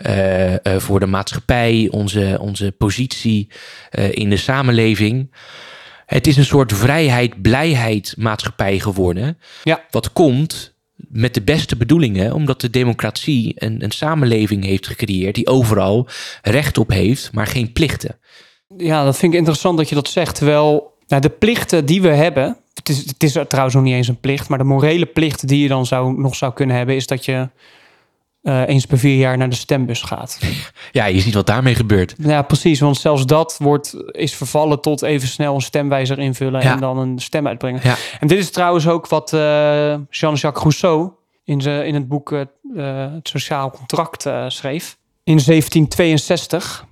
Speaker 1: uh, voor de maatschappij, onze, onze positie in de samenleving. Het is een soort vrijheid, blijheid maatschappij geworden.
Speaker 2: Ja.
Speaker 1: Wat komt met de beste bedoelingen, omdat de democratie een, een samenleving heeft gecreëerd die overal recht op heeft, maar geen plichten.
Speaker 2: Ja, dat vind ik interessant dat je dat zegt. Terwijl nou, de plichten die we hebben, het is, het is trouwens nog niet eens een plicht, maar de morele plicht die je dan zou, nog zou kunnen hebben, is dat je uh, eens per vier jaar naar de stembus gaat.
Speaker 1: Ja, je ziet wat daarmee gebeurt.
Speaker 2: Ja, precies. Want zelfs dat wordt, is vervallen tot even snel een stemwijzer invullen
Speaker 1: Ja.
Speaker 2: en dan een stem uitbrengen.
Speaker 1: Ja.
Speaker 2: En dit is trouwens ook wat eh, Jean-Jacques Rousseau in, zijn in het boek eh, eh, Het Sociaal Contract eh, schreef. In 1762.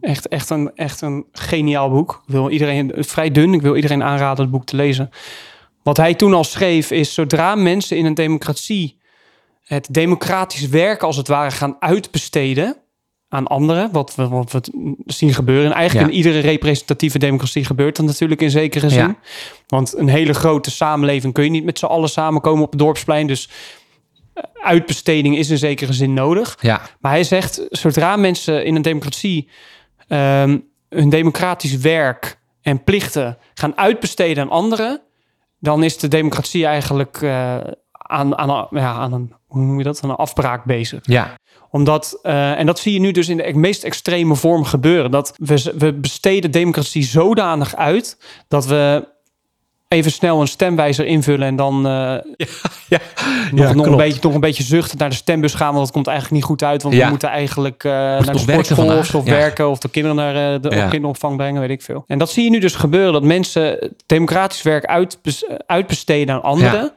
Speaker 2: Echt, echt, een, echt een geniaal boek. Ik wil iedereen, vrij dun, ik wil iedereen aanraden het boek te lezen. Wat hij toen al schreef is, zodra mensen in een democratie het democratisch werk als het ware gaan uitbesteden aan anderen, wat we, wat we zien gebeuren. En eigenlijk
Speaker 1: Ja.
Speaker 2: in iedere representatieve democratie gebeurt dat natuurlijk in zekere zin.
Speaker 1: Ja.
Speaker 2: Want een hele grote samenleving kun je niet met z'n allen samenkomen op het dorpsplein. Dus eh, uitbesteding is in zekere zin nodig.
Speaker 1: Ja,
Speaker 2: Maar hij zegt, zodra mensen in een democratie ehm, hun democratisch werk en plichten gaan uitbesteden aan anderen, dan is de democratie eigenlijk eh, aan, aan, een- ja, aan een, hoe noem je dat, aan een afbraak bezig
Speaker 1: ja,
Speaker 2: omdat, eh, en dat zie je nu dus in de meest extreme vorm gebeuren. Dat we, we besteden democratie zodanig uit dat we even snel een stemwijzer invullen en dan eh,
Speaker 1: ja,
Speaker 2: nog, nog, een beetje, nog een beetje zuchten naar de stembus gaan. Want dat komt eigenlijk niet goed uit. Want
Speaker 1: Ja.
Speaker 2: we moeten eigenlijk eh, naar de sportschool of,
Speaker 1: Ja.
Speaker 2: werken of de kinderen naar eh, de
Speaker 1: Ja.
Speaker 2: kinderopvang brengen, weet ik veel. En dat zie je nu dus gebeuren. Dat mensen democratisch werk uitbes- uitbesteden aan anderen.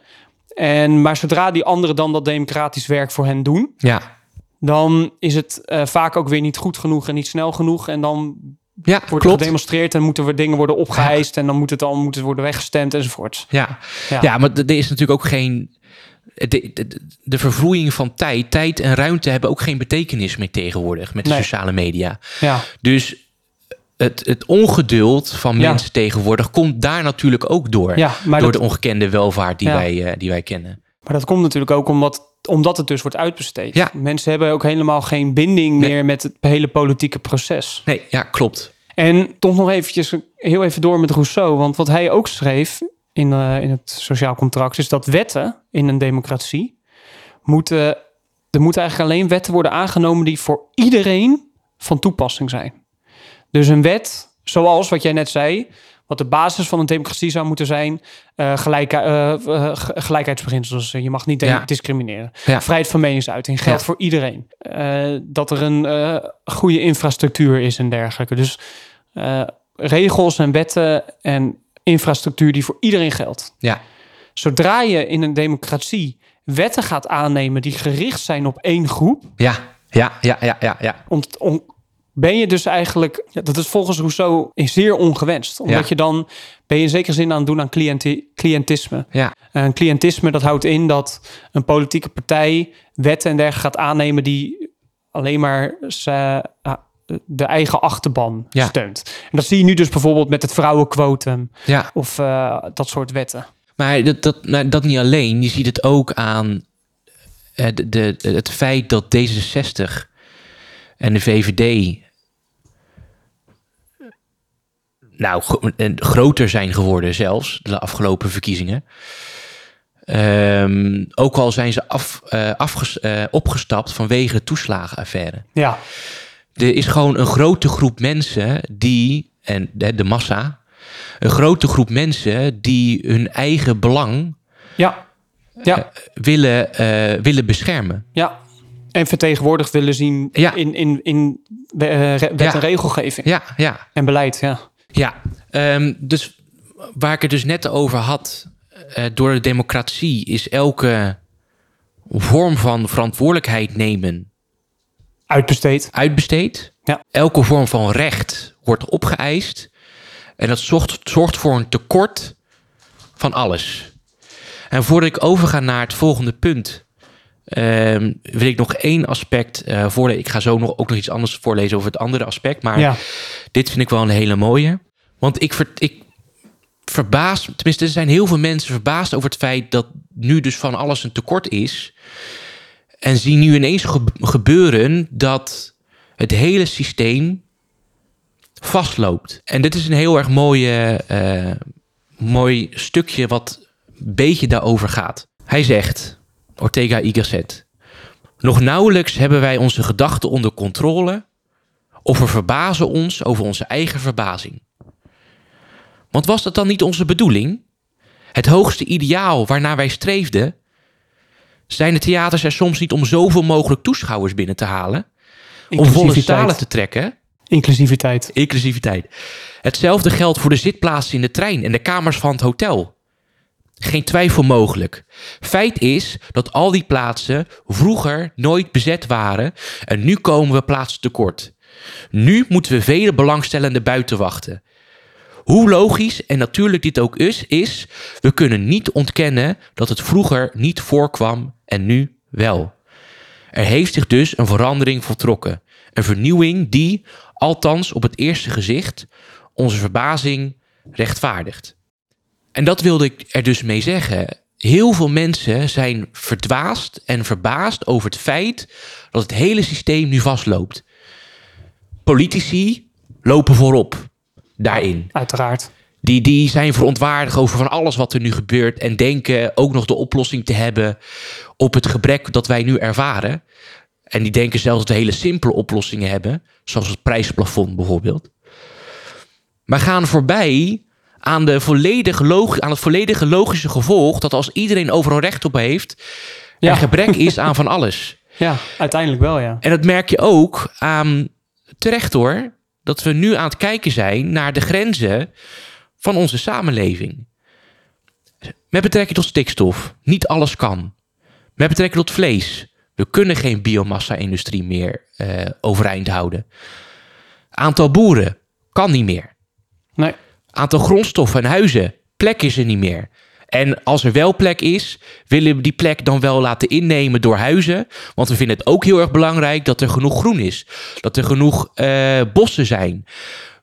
Speaker 2: En, maar zodra die anderen dan dat democratisch werk voor hen doen,
Speaker 1: ja,
Speaker 2: dan is het eh, vaak ook weer niet goed genoeg en niet snel genoeg. En dan
Speaker 1: ja
Speaker 2: wordt
Speaker 1: klopt.
Speaker 2: gedemonstreerd en moeten we dingen worden opgeheist. En dan moet het dan moet het worden weggestemd enzovoort.
Speaker 1: Ja.
Speaker 2: Ja.
Speaker 1: Ja. maar er is natuurlijk ook geen. De, de, de vervloeiing van tijd, tijd en ruimte hebben ook geen betekenis meer tegenwoordig met de
Speaker 2: Nee.
Speaker 1: sociale media.
Speaker 2: Ja,
Speaker 1: Dus het, het ongeduld van
Speaker 2: Ja.
Speaker 1: mensen tegenwoordig komt daar natuurlijk ook door.
Speaker 2: ja maar,
Speaker 1: door
Speaker 2: dat,
Speaker 1: de ongekende welvaart die,
Speaker 2: Ja.
Speaker 1: wij, eh, die wij kennen.
Speaker 2: maar dat komt natuurlijk ook omdat, omdat het dus wordt uitbesteed.
Speaker 1: Ja.
Speaker 2: Mensen hebben ook helemaal geen binding
Speaker 1: Nee.
Speaker 2: meer met het hele politieke proces.
Speaker 1: Nee, ja, klopt.
Speaker 2: En toch nog eventjes heel even door met Rousseau. Want wat hij ook schreef in, eh, in het sociaal contract... is dat wetten in een democratie moeten... er moeten eigenlijk alleen wetten worden aangenomen... die voor iedereen van toepassing zijn. Dus een wet, zoals wat jij net zei... wat de basis van een democratie zou moeten zijn... eh gelijke, eh, eh, ge- gelijkheidsbeginsels. Je mag niet
Speaker 1: Ja.
Speaker 2: discrimineren.
Speaker 1: Ja.
Speaker 2: Vrijheid van meningsuiting geldt
Speaker 1: Ja.
Speaker 2: voor iedereen. Dat er een goede infrastructuur is en dergelijke. Dus regels en wetten en infrastructuur die voor iedereen geldt.
Speaker 1: Ja,
Speaker 2: Zodra je in een democratie wetten gaat aannemen die gericht zijn op één groep,
Speaker 1: ja, ja, ja, ja, ja. ja.
Speaker 2: ont- on- ben je dus eigenlijk, dat is volgens Rousseau zeer ongewenst. Omdat
Speaker 1: Ja.
Speaker 2: je dan, ben je in zekere zin aan het doen aan cliënti- cliëntisme.
Speaker 1: ja.
Speaker 2: En cliëntisme, dat houdt in dat een politieke partij wetten en dergelijke gaat aannemen die alleen maar ze, ah, de eigen achterban
Speaker 1: Ja.
Speaker 2: steunt. En dat zie je nu dus bijvoorbeeld met het vrouwenquotum
Speaker 1: ja.
Speaker 2: of eh, dat soort wetten.
Speaker 1: Maar dat, dat, nou, dat niet alleen. Je ziet het ook aan eh, de, de, het feit dat D66 en de VVD nou, en groter zijn geworden zelfs de afgelopen verkiezingen. Ehm, ook al zijn ze af, eh, afges- eh, opgestapt vanwege de toeslagenaffaire.
Speaker 2: Ja,
Speaker 1: Er is gewoon een grote groep mensen die, en de, de massa, een grote groep mensen die hun eigen belang
Speaker 2: ja, ja,
Speaker 1: willen, eh, willen beschermen.
Speaker 2: ja. En vertegenwoordigd willen zien
Speaker 1: Ja.
Speaker 2: in, in, in eh, wet
Speaker 1: Ja.
Speaker 2: en regelgeving
Speaker 1: Ja, ja,
Speaker 2: en beleid. Ja.
Speaker 1: ja. Ehm, dus waar ik het dus net over had, eh, door de democratie is elke vorm van verantwoordelijkheid nemen
Speaker 2: Uitbesteed.
Speaker 1: uitbesteed.
Speaker 2: Ja.
Speaker 1: Elke vorm van recht wordt opgeëist. En dat zorgt, zorgt voor een tekort van alles. En voordat ik overga naar het volgende punt, ehm, wil ik nog één aspect eh voorlezen. Ik ga zo nog, ook nog iets anders voorlezen over het andere aspect. Maar
Speaker 2: Ja,
Speaker 1: dit vind ik wel een hele mooie. Want ik, ver, ik verbaas, tenminste, er zijn heel veel mensen verbaasd over het feit dat nu dus van alles een tekort is. En zien nu ineens ge- gebeuren dat het hele systeem vastloopt. En dit is een heel erg mooie, eh, mooi stukje wat een beetje daarover gaat. Hij zegt, Ortega y Gasset, nog nauwelijks hebben wij onze gedachten onder controle of we verbazen ons over onze eigen verbazing. Want was dat dan niet onze bedoeling? Het hoogste ideaal waarnaar wij streefden? Zijn de theaters er soms niet om zoveel mogelijk toeschouwers binnen te halen? Om volle zalen te trekken?
Speaker 2: Inclusiviteit.
Speaker 1: Inclusiviteit. Hetzelfde geldt voor de zitplaatsen in de trein en de kamers van het hotel. Geen twijfel mogelijk. Feit is dat al die plaatsen vroeger nooit bezet waren en nu komen we plaatsen tekort. Nu moeten we vele belangstellenden buiten wachten. Hoe logisch en natuurlijk dit ook is, is, we kunnen niet ontkennen dat het vroeger niet voorkwam en nu wel. Er heeft zich dus een verandering voltrokken. Een vernieuwing die, althans op het eerste gezicht, onze verbazing rechtvaardigt. En dat wilde ik er dus mee zeggen. Heel veel mensen zijn verdwaasd en verbaasd over het feit dat het hele systeem nu vastloopt. Politici lopen voorop daarin.
Speaker 2: Uiteraard.
Speaker 1: Die, die zijn verontwaardigd over van alles wat er nu gebeurt. En denken ook nog de oplossing te hebben op het gebrek dat wij nu ervaren. En die denken zelfs dat we hele simpele oplossingen hebben. Zoals het prijsplafond bijvoorbeeld. Maar gaan voorbij aan, de volledige log- aan het volledige logische gevolg... dat als iedereen overal recht op heeft...
Speaker 2: Ja.
Speaker 1: er gebrek is aan van alles.
Speaker 2: Ja, uiteindelijk wel, ja.
Speaker 1: En dat merk je ook aan, terecht hoor, dat we nu aan het kijken zijn naar de grenzen van onze samenleving. Met betrekking tot stikstof, niet alles kan. Met betrekking tot vlees, we kunnen geen biomassa-industrie meer eh, overeind houden. Aantal boeren kan niet meer.
Speaker 2: Nee.
Speaker 1: Aantal grondstoffen en huizen, plek is er niet meer. En als er wel plek is, willen we die plek dan wel laten innemen door huizen. Want we vinden het ook heel erg belangrijk dat er genoeg groen is. Dat er genoeg eh, bossen zijn.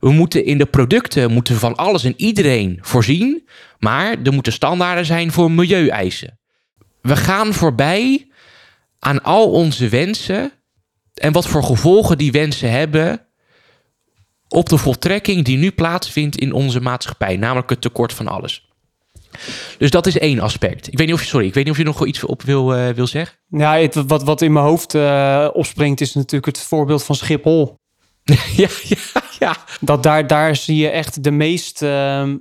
Speaker 1: We moeten in de producten moeten van alles en iedereen voorzien. Maar er moeten standaarden zijn voor milieueisen. We gaan voorbij aan al onze wensen. En wat voor gevolgen die wensen hebben op de voltrekking die nu plaatsvindt in onze maatschappij, namelijk het tekort van alles. Dus dat is één aspect. Ik weet niet of je, sorry, ik weet niet of je nog iets op wil, eh, wil zeggen.
Speaker 2: Ja, het, wat, wat in mijn hoofd eh, opspringt is natuurlijk het voorbeeld van Schiphol.
Speaker 1: ja, ja, ja.
Speaker 2: Dat daar, daar zie je echt de meest ehm,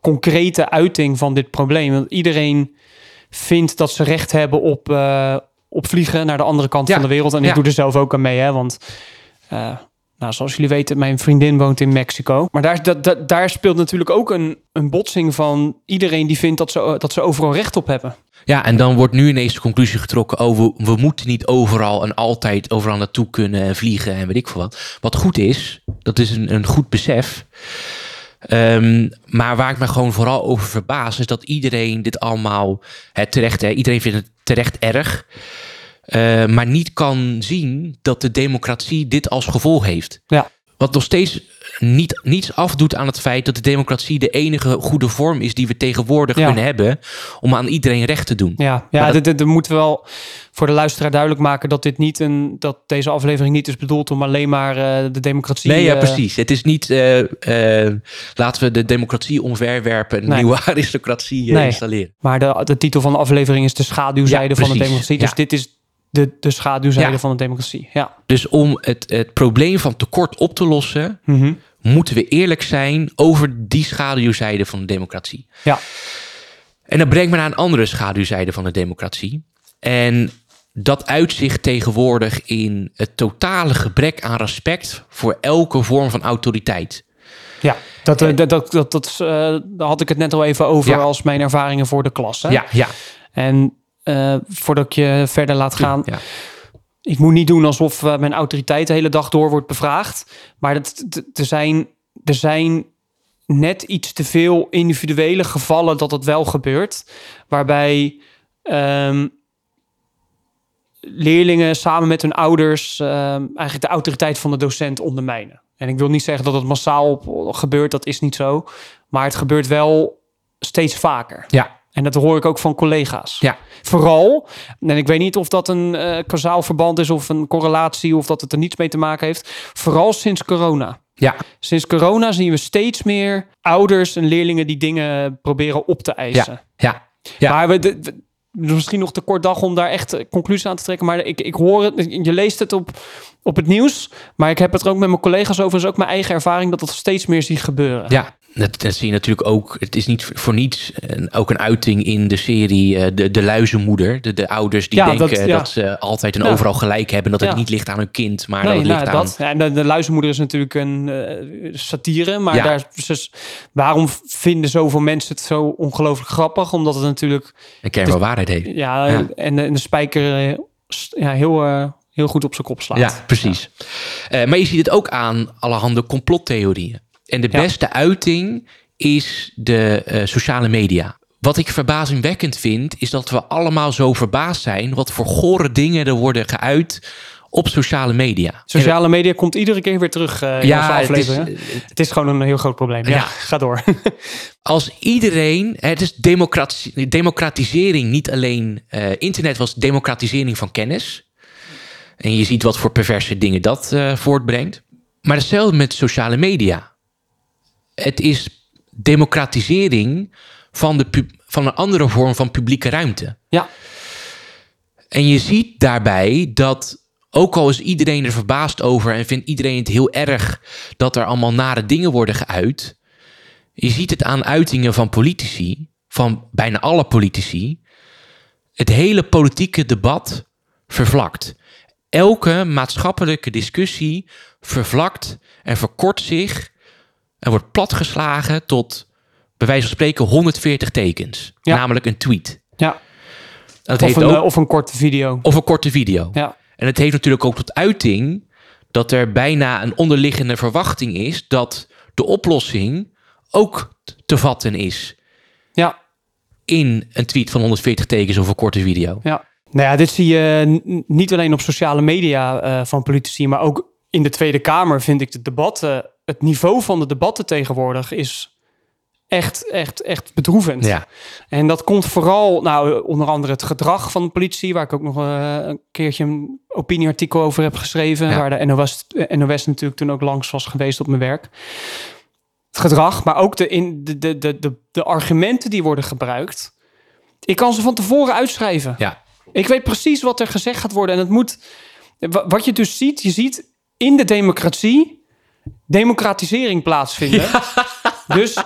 Speaker 2: concrete uiting van dit probleem. Want iedereen vindt dat ze recht hebben op, eh, op vliegen naar de andere kant
Speaker 1: Ja,
Speaker 2: van de wereld. En ik
Speaker 1: ja.
Speaker 2: doe er zelf ook aan mee, hè, want... nou, zoals jullie weten, mijn vriendin woont in Mexico. Maar daar, daar speelt natuurlijk ook een, een botsing van iedereen die vindt dat ze, dat ze overal recht op hebben.
Speaker 1: Ja, en dan wordt nu ineens de conclusie getrokken: oh, we, moeten niet overal en altijd overal naartoe kunnen en vliegen en weet ik veel wat. Wat goed is, dat is een, een goed besef. Ehm, maar waar ik me gewoon vooral over verbaas, is dat iedereen dit allemaal terecht, hè, iedereen vindt het terecht erg, eh, maar niet kan zien dat de democratie dit als gevolg heeft.
Speaker 2: Ja.
Speaker 1: Wat nog steeds niet, niets afdoet aan het feit dat de democratie de enige goede vorm is die we tegenwoordig
Speaker 2: Ja.
Speaker 1: kunnen hebben om aan iedereen recht te doen.
Speaker 2: Ja, ja
Speaker 1: Maar dat-
Speaker 2: dit- dit- we moeten wel voor de luisteraar duidelijk maken dat dit niet een dat deze aflevering niet is bedoeld om alleen maar eh, de democratie.
Speaker 1: Nee, ja,
Speaker 2: eh,
Speaker 1: precies. Het is niet, laten we de democratie omverwerpen en een
Speaker 2: Nee.
Speaker 1: nieuwe aristocratie
Speaker 2: Nee.
Speaker 1: installeren.
Speaker 2: Maar de, de titel van de aflevering is de schaduwzijde
Speaker 1: Ja,
Speaker 2: van de democratie. Dus dit is de, de schaduwzijde
Speaker 1: Ja.
Speaker 2: van de democratie. Ja.
Speaker 1: Dus om het, het probleem van tekort op te lossen,
Speaker 2: Mhm.
Speaker 1: moeten we eerlijk zijn over die schaduwzijde van de democratie.
Speaker 2: Ja.
Speaker 1: En dat brengt me naar een andere schaduwzijde van de democratie. En dat uitzicht tegenwoordig in het totale gebrek aan respect voor elke vorm van autoriteit.
Speaker 2: Ja, dat, eh, dat, dat, dat, dat eh, daar had ik het net al even over
Speaker 1: Ja.
Speaker 2: als mijn ervaringen voor de klas. Hè?
Speaker 1: Ja, ja.
Speaker 2: En eh, voordat ik je verder laat gaan,
Speaker 1: ja.
Speaker 2: ik moet niet doen alsof eh, mijn autoriteit de hele dag door wordt bevraagd. Maar dat, er, zijn, er zijn net iets te veel individuele gevallen dat het wel gebeurt. Waarbij ehm, leerlingen samen met hun ouders ehm, eigenlijk de autoriteit van de docent ondermijnen. En ik wil niet zeggen dat het massaal gebeurt, dat is niet zo. Maar het gebeurt wel steeds vaker.
Speaker 1: Ja,
Speaker 2: En dat hoor ik ook van collega's.
Speaker 1: ja,
Speaker 2: Vooral, en ik weet niet of dat een eh kausaal verband is of een correlatie of dat het er niets mee te maken heeft. Vooral sinds corona.
Speaker 1: ja,
Speaker 2: Sinds corona zien we steeds meer ouders en leerlingen die dingen proberen op te eisen.
Speaker 1: ja, ja.
Speaker 2: Maar we, de, we- misschien nog te kort dag om daar echt eh, conclusies aan te trekken. Maar ik, ik hoor het, je leest het op, op het nieuws. Maar ik heb het er ook met mijn collega's over. Is ook mijn eigen ervaring dat het steeds meer zie gebeuren.
Speaker 1: Ja, dat, dat zie je natuurlijk ook. Het is niet voor niets ook een uiting in de serie eh, de, de Luizenmoeder. De, de ouders die
Speaker 2: Ja,
Speaker 1: denken
Speaker 2: dat-
Speaker 1: ze altijd en
Speaker 2: Ja.
Speaker 1: overal gelijk hebben. Dat het niet ligt aan hun kind, maar
Speaker 2: Nee,
Speaker 1: dat het
Speaker 2: nou,
Speaker 1: ligt aan...
Speaker 2: dat. Ja, en de, de luizenmoeder is natuurlijk een eh, satire. Maar daar, dus, waarom vinden zoveel mensen het zo ongelooflijk grappig? Omdat het natuurlijk...
Speaker 1: Een kern van waarheid heeft.
Speaker 2: Ja. En, de- en de spijker eh, ja, heel, heel goed op zijn kop slaat.
Speaker 1: Ja, precies. Maar je ziet het ook aan allerhande complottheorieën. En de
Speaker 2: Ja.
Speaker 1: beste uiting is de eh, sociale media. Wat ik verbazingwekkend vind, is dat we allemaal zo verbaasd zijn... wat voor gore dingen er worden geuit op sociale media.
Speaker 2: Sociale media komt iedere keer weer terug eh in
Speaker 1: Ja,
Speaker 2: onze
Speaker 1: het is-.
Speaker 2: Het is, gewoon een heel groot probleem. Ja,
Speaker 1: Ja.
Speaker 2: ga door.
Speaker 1: als iedereen, het is democrati- democratisering, niet alleen eh, internet was democratisering van kennis. En je ziet wat voor perverse dingen dat eh, voortbrengt. Maar hetzelfde met sociale media. Het is democratisering van, de van een andere vorm van publieke ruimte.
Speaker 2: ja,
Speaker 1: En je ziet daarbij dat, ook al is iedereen er verbaasd over en vindt iedereen het heel erg dat er allemaal nare dingen worden geuit, je ziet het aan uitingen van politici, van bijna alle politici, het hele politieke debat vervlakt. Elke maatschappelijke discussie vervlakt en verkort zich en wordt platgeslagen tot, bij wijze van spreken, 140 tekens.
Speaker 2: Ja.
Speaker 1: Namelijk een tweet.
Speaker 2: ja.
Speaker 1: Dat
Speaker 2: Of,
Speaker 1: heeft
Speaker 2: een,
Speaker 1: ook,
Speaker 2: eh, of een korte video.
Speaker 1: of een korte video.
Speaker 2: Ja,
Speaker 1: En het heeft natuurlijk ook tot uiting dat er bijna een onderliggende verwachting is dat de oplossing ook te vatten is
Speaker 2: ja,
Speaker 1: in een tweet van 140 tekens of een korte video.
Speaker 2: ja. Nou ja, dit zie je niet alleen op sociale media eh, van politici, maar ook in de Tweede Kamer vind ik de debatten, het niveau van de debatten tegenwoordig is echt, echt, echt bedroevend.
Speaker 1: Ja,
Speaker 2: En dat komt vooral, nou, onder andere het gedrag van de politie, waar ik ook nog eh, een keertje een opinieartikel over heb geschreven,
Speaker 1: Ja.
Speaker 2: waar de NOS, NOS natuurlijk toen ook langs was geweest op mijn werk. Het gedrag, maar ook de, in, de, de, de, de, de argumenten die worden gebruikt. Ik kan ze van tevoren uitschrijven.
Speaker 1: ja,
Speaker 2: Ik weet precies wat er gezegd gaat worden. En het moet. wa- Wat je dus ziet, je ziet in de democratie democratisering plaatsvinden. Dus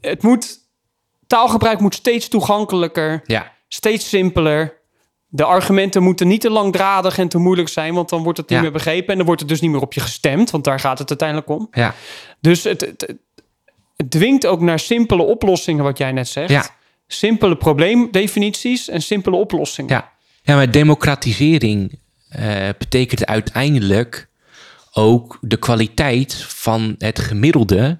Speaker 2: het moet. Taalgebruik moet steeds toegankelijker,
Speaker 1: ja,
Speaker 2: steeds simpeler. De argumenten moeten niet te langdradig en te moeilijk zijn, want dan wordt het niet
Speaker 1: Ja.
Speaker 2: meer begrepen. En dan wordt het dus niet meer op je gestemd, want daar gaat het uiteindelijk om.
Speaker 1: ja,
Speaker 2: Dus het, het, dwingt ook naar simpele oplossingen, wat jij net zegt.
Speaker 1: ja,
Speaker 2: Simpele probleemdefinities en simpele oplossingen.
Speaker 1: ja. Ja, maar democratisering eh, betekent uiteindelijk ook de kwaliteit van het gemiddelde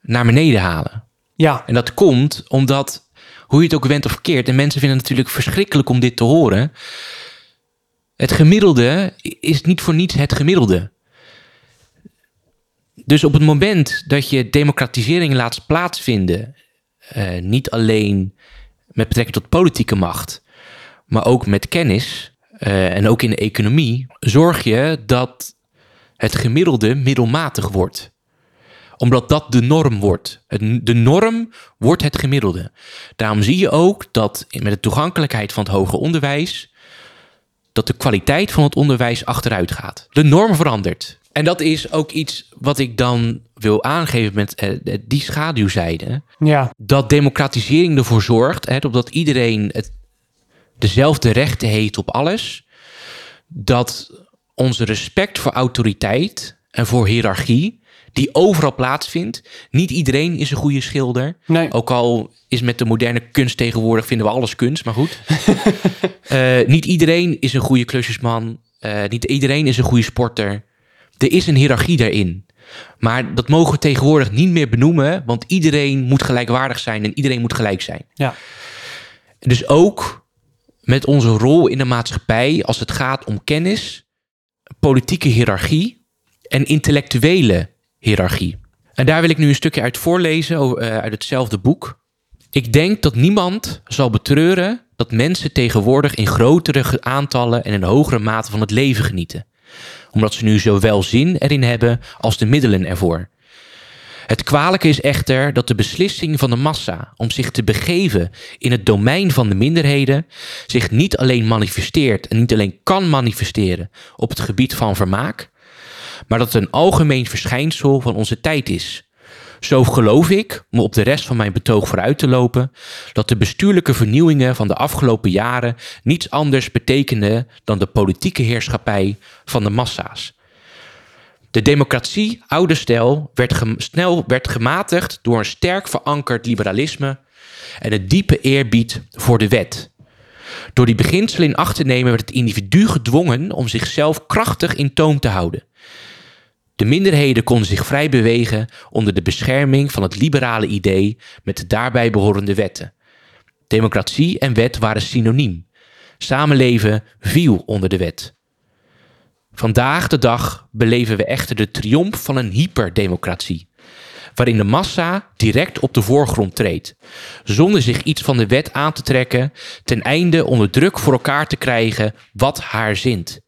Speaker 1: naar beneden halen.
Speaker 2: ja.
Speaker 1: En dat komt omdat, hoe je het ook went of verkeerd, en mensen vinden het natuurlijk verschrikkelijk om dit te horen. Het gemiddelde is niet voor niets het gemiddelde. Dus op het moment dat je democratisering laat plaatsvinden, eh, niet alleen met betrekking tot politieke macht, maar ook met kennis eh, en ook in de economie, zorg je dat het gemiddelde middelmatig wordt omdat dat de norm wordt. Het- De norm wordt het gemiddelde. Daarom zie je ook dat met de toegankelijkheid van het hoger onderwijs... dat de kwaliteit van het onderwijs achteruit gaat. De norm verandert. En dat is ook iets wat ik dan wil aangeven met eh, die schaduwzijde.
Speaker 2: Ja,
Speaker 1: Dat democratisering ervoor zorgt... Hè, dat iedereen het, dezelfde rechten heeft op alles... dat onze respect voor autoriteit en voor hiërarchie... die overal plaatsvindt... niet iedereen is een goede schilder...
Speaker 2: nee.
Speaker 1: Ook al is met de moderne kunst tegenwoordig vinden we alles kunst, maar goed. Eh, niet iedereen is een goede klusjesman. Eh, niet iedereen is een goede sporter. Er is een hiërarchie daarin. Maar dat mogen we tegenwoordig niet meer benoemen, want iedereen moet gelijkwaardig zijn en iedereen moet gelijk zijn.
Speaker 2: Ja.
Speaker 1: Dus ook met onze rol in de maatschappij als het gaat om kennis, politieke hiërarchie en intellectuele hiërarchie. En daar wil ik nu een stukje uit voorlezen eh, uit hetzelfde boek. Ik denk dat niemand zal betreuren dat mensen tegenwoordig in grotere aantallen en in hogere mate van het leven genieten. Omdat ze nu zowel zin erin hebben als de middelen ervoor. Het kwalijke is echter dat de beslissing van de massa om zich te begeven in het domein van de minderheden zich niet alleen manifesteert en niet alleen kan manifesteren op het gebied van vermaak, maar dat het een algemeen verschijnsel van onze tijd is. Zo geloof ik, om op de rest van mijn betoog vooruit te lopen, dat de bestuurlijke vernieuwingen van de afgelopen jaren niets anders betekenen dan de politieke heerschappij van de massa's. De democratie, oude stijl, werd snel werd gematigd door een sterk verankerd liberalisme en een diepe eerbied voor de wet. Door die beginselen in acht te nemen werd het individu gedwongen om zichzelf krachtig in toom te houden. De minderheden konden zich vrij bewegen onder de bescherming van het liberale idee met de daarbij behorende wetten. Democratie en wet waren synoniem. Samenleven viel onder de wet. Vandaag de dag beleven we echter de triomf van een hyperdemocratie, waarin de massa direct op de voorgrond treedt, zonder zich iets van de wet aan te trekken, ten einde onder druk voor elkaar te krijgen wat haar zint.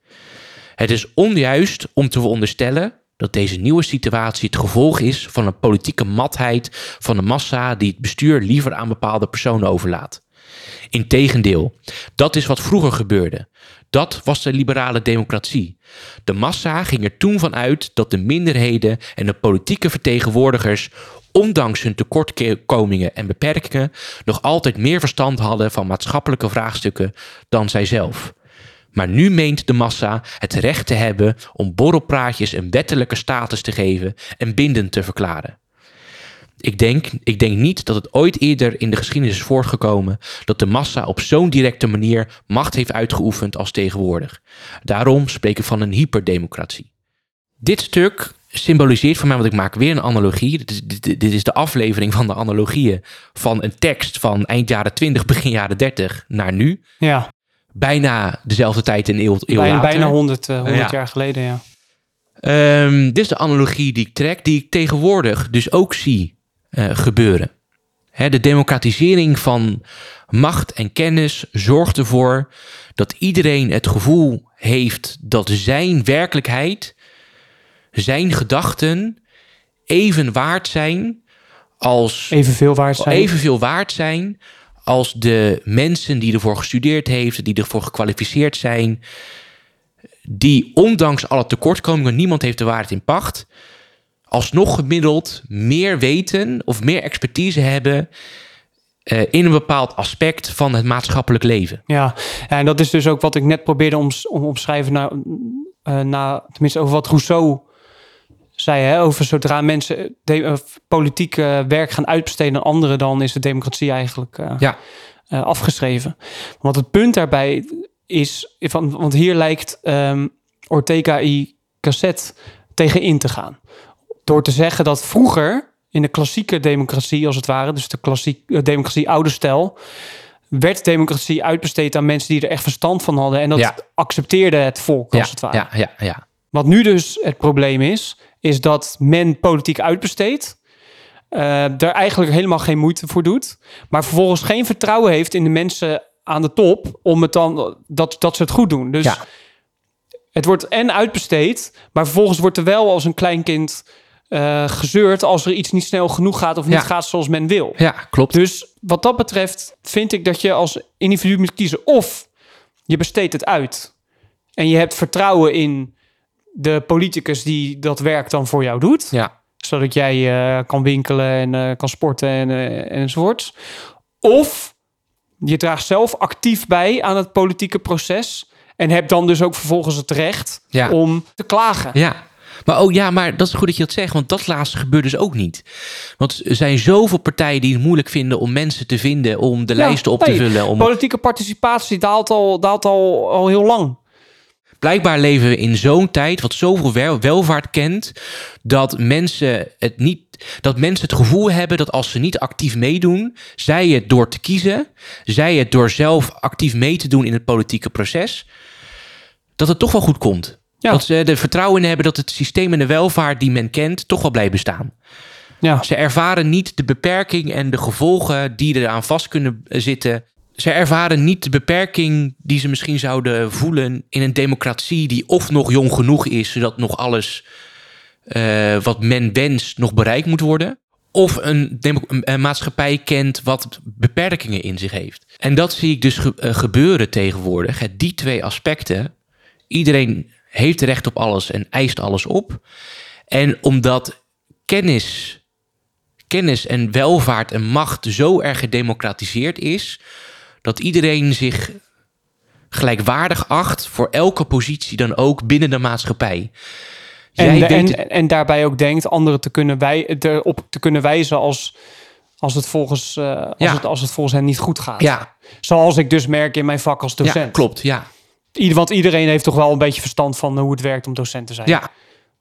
Speaker 1: Het is onjuist om te veronderstellen dat deze nieuwe situatie het gevolg is van een politieke matheid van de massa die het bestuur liever aan bepaalde personen overlaat. Integendeel, dat is wat vroeger gebeurde. Dat was de liberale democratie. De massa ging er toen van uit dat de minderheden en de politieke vertegenwoordigers, ondanks hun tekortkomingen en beperkingen, nog altijd meer verstand hadden van maatschappelijke vraagstukken dan zijzelf. Maar nu meent de massa het recht te hebben om borrelpraatjes een wettelijke status te geven en bindend te verklaren. Ik denk, ik denk niet dat het ooit eerder in de geschiedenis is voortgekomen dat de massa op zo'n directe manier macht heeft uitgeoefend als tegenwoordig. Daarom spreek ik van een hyperdemocratie. Dit stuk symboliseert voor mij, want ik maak weer een analogie. Dit is, dit, dit is de aflevering van de analogieën van een tekst van eind jaren 20, begin jaren 30 naar nu.
Speaker 2: Ja,
Speaker 1: Bijna dezelfde tijd en eeuw, eeuw
Speaker 2: bijna,
Speaker 1: later.
Speaker 2: bijna 100, eh, 100
Speaker 1: Ja.
Speaker 2: jaar geleden, ja.
Speaker 1: Ehm, dit is de analogie die ik trek, die ik tegenwoordig dus ook zie gebeuren. Hè, de democratisering van macht en kennis zorgt ervoor dat iedereen het gevoel heeft dat zijn werkelijkheid, zijn gedachten even waard zijn als
Speaker 2: Evenveel waard zijn.
Speaker 1: evenveel waard zijn als de mensen die ervoor gestudeerd heeft, die ervoor gekwalificeerd zijn, die ondanks alle tekortkomingen, niemand heeft de waarheid in pacht, alsnog gemiddeld meer weten of meer expertise hebben eh, in een bepaald aspect van het maatschappelijk leven.
Speaker 2: Ja. en dat is dus ook wat ik net probeerde om, om omschrijven naar, eh, na, tenminste over wat Rousseau zei, hè, over zodra mensen de, eh, politiek werk gaan uitbesteden aan anderen, dan is de democratie eigenlijk
Speaker 1: Ja,
Speaker 2: afgeschreven. Want het punt daarbij is, van, want hier lijkt ehm, Ortega y Gasset tegenin te gaan. Door te zeggen dat vroeger, in de klassieke democratie als het ware, dus de klassieke eh, democratie oude stijl, werd democratie uitbesteed aan mensen die er echt verstand van hadden. En dat
Speaker 1: Ja.
Speaker 2: accepteerde het volk als
Speaker 1: ja,
Speaker 2: het ware.
Speaker 1: ja, ja, ja.
Speaker 2: Wat nu dus het probleem is, is dat men politiek uitbesteedt. eh er eigenlijk helemaal geen moeite voor doet. Maar vervolgens geen vertrouwen heeft in de mensen aan de top. om het dan dat, dat ze het goed doen. Dus
Speaker 1: Ja.
Speaker 2: het wordt en uitbesteed. maar vervolgens wordt er wel als een kleinkind eh gezeurd. als er iets niet snel genoeg gaat. of niet
Speaker 1: Ja.
Speaker 2: gaat zoals men wil.
Speaker 1: ja klopt.
Speaker 2: Dus wat dat betreft vind ik dat je als individu moet kiezen of je besteedt het uit en je hebt vertrouwen in de politicus die dat werk dan voor jou doet,
Speaker 1: Ja,
Speaker 2: zodat jij eh, kan winkelen en eh, kan sporten en, enzovoorts. Of je draagt zelf actief bij aan het politieke proces en hebt dan dus ook vervolgens het recht
Speaker 1: Ja.
Speaker 2: om te klagen.
Speaker 1: ja. Maar oh ja, maar dat is goed dat je dat zegt, want dat laatste gebeurt dus ook niet. Want er zijn zoveel partijen die het moeilijk vinden om mensen te vinden, om de
Speaker 2: Ja,
Speaker 1: lijsten op te vullen. Om...
Speaker 2: Politieke participatie daalt al, daalt al, al heel lang.
Speaker 1: Blijkbaar leven we in zo'n tijd wat zoveel wel- welvaart kent, dat mensen het niet, dat mensen het gevoel hebben dat als ze niet actief meedoen, zij het door te kiezen, zij het door zelf actief mee te doen in het politieke proces, dat het toch wel goed komt.
Speaker 2: Ja.
Speaker 1: Dat ze er vertrouwen in hebben dat het systeem en de welvaart die men kent toch wel blijven bestaan.
Speaker 2: Ja,
Speaker 1: Ze ervaren niet de beperking en de gevolgen die eraan vast kunnen zitten. Ze ervaren niet de beperking die ze misschien zouden voelen in een democratie die of nog jong genoeg is, zodat nog alles eh, wat men wenst nog bereikt moet worden. Of een, maatschappij kent wat beperkingen in zich heeft. En dat zie ik dus ge- eh, gebeuren tegenwoordig. Hè, Die twee aspecten. Iedereen heeft recht op alles en eist alles op. En omdat kennis kennis en welvaart en macht zo erg gedemocratiseerd is, dat iedereen zich gelijkwaardig acht voor elke positie dan ook binnen de maatschappij.
Speaker 2: en,
Speaker 1: Jij weet
Speaker 2: en,
Speaker 1: het-
Speaker 2: en daarbij ook denkt anderen te kunnen, wij, erop te kunnen wijzen als, als, het volgens, eh, als,
Speaker 1: Ja.
Speaker 2: het, als het volgens hen niet goed gaat.
Speaker 1: ja,
Speaker 2: Zoals ik dus merk in mijn vak als docent.
Speaker 1: ja, klopt. Ja,
Speaker 2: Ieder, want iedereen heeft toch wel een beetje verstand van hoe het werkt om docent te zijn.
Speaker 1: ja,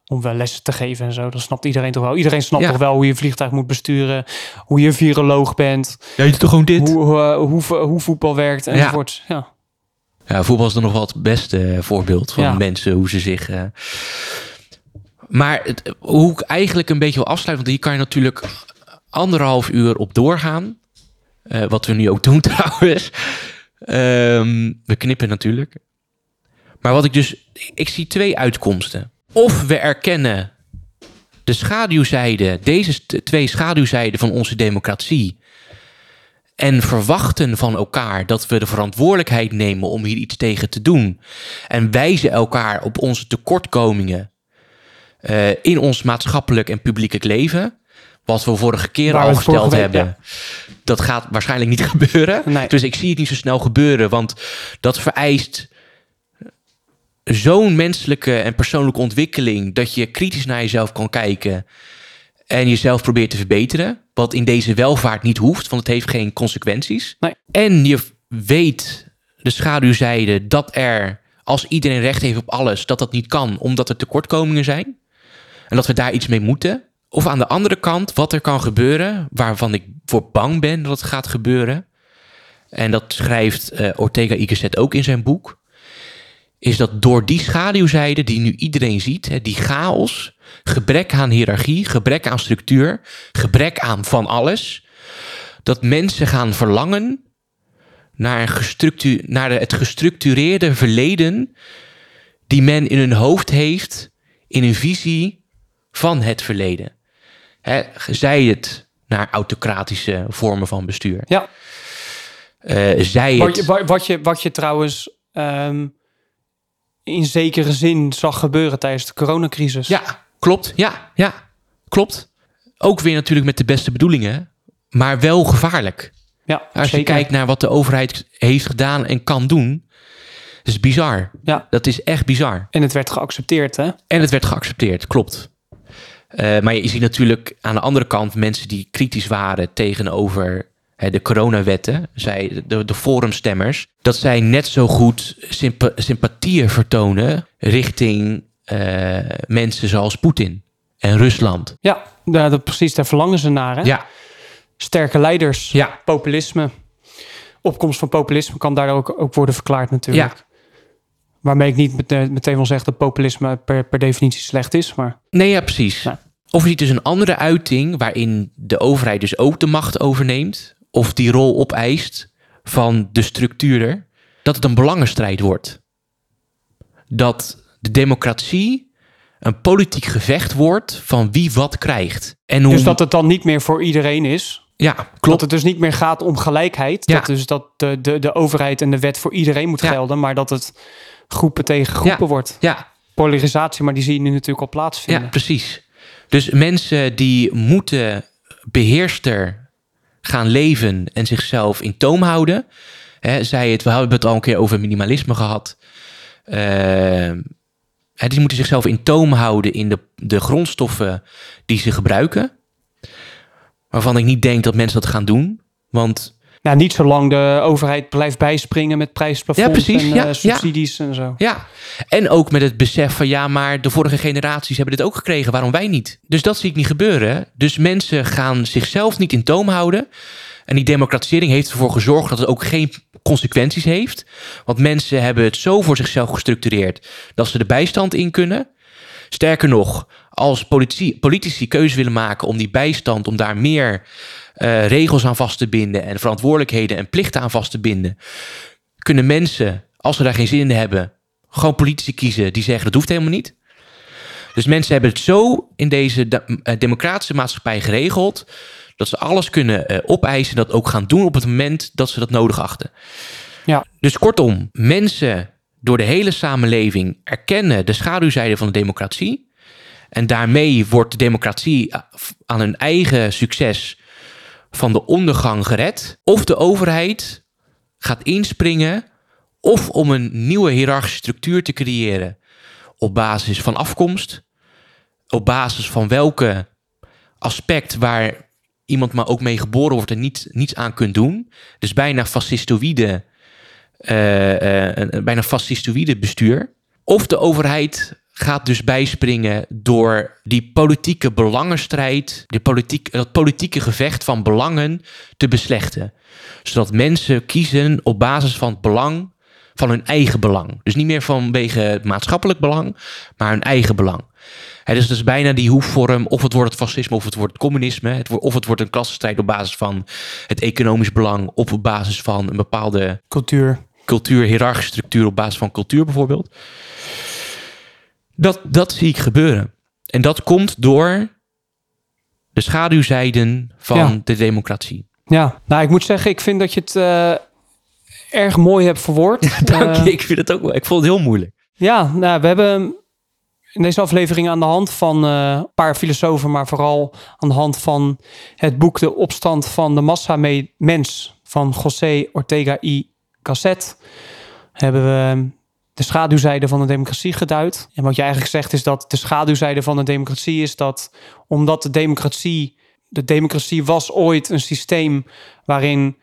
Speaker 2: Om wel lessen te geven en zo. Dat snapt iedereen toch wel. Iedereen snapt
Speaker 1: Ja.
Speaker 2: toch wel hoe je een vliegtuig moet besturen. Hoe je een viroloog bent.
Speaker 1: ja je doet toch gewoon dit?
Speaker 2: Hoe, hoe, hoe, vo- hoe voetbal werkt enzovoort. Ja.
Speaker 1: Ja, voetbal is dan nog wel het beste eh, voorbeeld van
Speaker 2: Ja.
Speaker 1: mensen, hoe ze zich... eh, Maar het, hoe ik eigenlijk een beetje wil afsluiten... want hier kan je natuurlijk anderhalf uur op doorgaan. Eh, wat we nu ook doen trouwens. Ehm, we knippen natuurlijk. Maar wat ik dus... Ik zie twee uitkomsten. Of we erkennen de schaduwzijde... deze twee schaduwzijden van onze democratie... en verwachten van elkaar dat we de verantwoordelijkheid nemen om hier iets tegen te doen. En wijzen elkaar op onze tekortkomingen eh, in ons maatschappelijk en publiekelijk leven. Wat we vorige keer
Speaker 2: Waar
Speaker 1: al gesteld
Speaker 2: week-
Speaker 1: hebben. Dat gaat waarschijnlijk niet gebeuren.
Speaker 2: Nee.
Speaker 1: Dus ik zie het niet zo snel gebeuren. Want dat vereist zo'n menselijke en persoonlijke ontwikkeling. dat je kritisch naar jezelf kan kijken. en jezelf probeert te verbeteren. Wat in deze welvaart niet hoeft, want het heeft geen consequenties.
Speaker 2: Nee.
Speaker 1: En je weet de schaduwzijde dat er, als iedereen recht heeft op alles, dat dat niet kan, omdat er tekortkomingen zijn. En dat we daar iets mee moeten. Of aan de andere kant, wat er kan gebeuren, waarvan ik voor bang ben dat het gaat gebeuren. En dat schrijft eh, Ortega y Gasset ook in zijn boek. Is dat door die schaduwzijde die nu iedereen ziet, die chaos, gebrek aan hiërarchie, gebrek aan structuur, gebrek aan van alles, dat mensen gaan verlangen naar, gestructu- naar het gestructureerde verleden die men in hun hoofd heeft in een visie van het verleden. Zij het naar autocratische vormen van bestuur.
Speaker 2: Ja.
Speaker 1: Eh, zij
Speaker 2: Wat
Speaker 1: het...
Speaker 2: je, wa- wat, je, wat je trouwens ehm, in zekere zin zag gebeuren tijdens de coronacrisis.
Speaker 1: Ja, klopt. Ja, ja, klopt. Ook weer natuurlijk met de beste bedoelingen, maar wel gevaarlijk.
Speaker 2: ja
Speaker 1: Als je
Speaker 2: zeker.
Speaker 1: kijkt naar wat de overheid heeft gedaan en kan doen, dat is bizar.
Speaker 2: Ja.
Speaker 1: Dat is echt bizar.
Speaker 2: En het werd geaccepteerd, hè?
Speaker 1: En het werd geaccepteerd, klopt. Eh, maar je ziet natuurlijk aan de andere kant mensen die kritisch waren tegenover de coronawetten, zij, de, de forumstemmers, dat zij net zo goed sympa- sympathieën vertonen richting eh, mensen zoals Poetin en Rusland.
Speaker 2: Ja, daar, dat, precies, daar verlangen ze naar, hè?
Speaker 1: Ja,
Speaker 2: Sterke leiders,
Speaker 1: ja,
Speaker 2: populisme. Opkomst van populisme kan daar ook, ook worden verklaard natuurlijk.
Speaker 1: ja.
Speaker 2: Waarmee ik niet mete- meteen wil zeggen dat populisme per, per definitie slecht is, maar
Speaker 1: Nee, ja, precies.
Speaker 2: Ja.
Speaker 1: Of je ziet dus een andere uiting waarin de overheid dus ook de macht overneemt. Of die rol opeist van de structuurder. Dat het een belangenstrijd wordt. Dat de democratie een politiek gevecht wordt van wie wat krijgt. En hoe,
Speaker 2: dus dat het dan niet meer voor iedereen is.
Speaker 1: ja,
Speaker 2: Dat
Speaker 1: klopt.
Speaker 2: het dus niet meer gaat om gelijkheid.
Speaker 1: Ja.
Speaker 2: Dat dus dat de, de, de overheid en de wet voor iedereen moet
Speaker 1: Ja.
Speaker 2: gelden, maar dat het groepen tegen groepen
Speaker 1: Ja.
Speaker 2: wordt.
Speaker 1: Ja,
Speaker 2: Polarisatie, maar die zie je nu natuurlijk al plaatsvinden.
Speaker 1: Ja, precies. Dus mensen die moeten beheerster gaan leven en zichzelf in toom houden. Zij het, we hebben het al een keer over minimalisme gehad. Eh, hè, die moeten zichzelf in toom houden in de, de grondstoffen die ze gebruiken. Waarvan ik niet denk dat mensen dat gaan doen. Want
Speaker 2: Nou, niet zolang de overheid blijft bijspringen met prijsplafonds
Speaker 1: Ja,
Speaker 2: en
Speaker 1: Ja, ja.
Speaker 2: subsidies en zo.
Speaker 1: Ja, en ook met het besef van ja, maar de vorige generaties hebben dit ook gekregen, waarom wij niet? Dus dat zie ik niet gebeuren. Dus mensen gaan zichzelf niet in toom houden. En die democratisering heeft ervoor gezorgd dat het ook geen consequenties heeft. Want mensen hebben het zo voor zichzelf gestructureerd dat ze de bijstand in kunnen. Sterker nog, als politici, politici keuze willen maken om die bijstand, om daar meer eh, regels aan vast te binden en verantwoordelijkheden en plichten aan vast te binden, kunnen mensen, als ze daar geen zin in hebben, gewoon politici kiezen die zeggen dat hoeft helemaal niet. Dus mensen hebben het zo in deze de- eh, democratische maatschappij geregeld dat ze alles kunnen eh, opeisen en dat ook gaan doen op het moment dat ze dat nodig achten.
Speaker 2: Ja.
Speaker 1: Dus kortom, mensen door de hele samenleving erkennen de schaduwzijde van de democratie. En daarmee wordt de democratie aan hun eigen succes van de ondergang gered. Of de overheid gaat inspringen. Of om een nieuwe hiërarchische structuur te creëren. Op basis van afkomst. Op basis van welke aspect waar iemand maar ook mee geboren wordt en niet, niets aan kunt doen. Dus bijna fascistoïde, een bijna fascistoïde bestuur. Of de overheid gaat dus bijspringen door die politieke belangenstrijd, die politiek, dat politieke gevecht van belangen te beslechten. Zodat mensen kiezen op basis van het belang van hun eigen belang. Dus niet meer vanwege het maatschappelijk belang, maar hun eigen belang. Het is dus bijna die hoefvorm, of het wordt het fascisme of het wordt het communisme, het wordt, of het wordt een klassenstrijd op basis van het economisch belang, of op basis van een bepaalde
Speaker 2: Cultuur.
Speaker 1: cultuur, hiërarchische structuur op basis van cultuur bijvoorbeeld. Dat, dat zie ik gebeuren. En dat komt door de schaduwzijden van
Speaker 2: Ja.
Speaker 1: de democratie.
Speaker 2: Ja, nou, ik moet zeggen, ik vind dat je het eh, erg mooi hebt verwoord.
Speaker 1: Dank
Speaker 2: Eh,
Speaker 1: je, ik vind het ook wel. Ik vond het heel moeilijk.
Speaker 2: Ja, nou, we hebben in deze aflevering aan de hand van eh, een paar filosofen, maar vooral aan de hand van het boek De Opstand van de Massa Me- Mens van José Ortega y Gasset, hebben we de schaduwzijde van de democratie geduid. En wat je eigenlijk zegt is dat de schaduwzijde van de democratie is dat omdat de democratie, de democratie was ooit een systeem waarin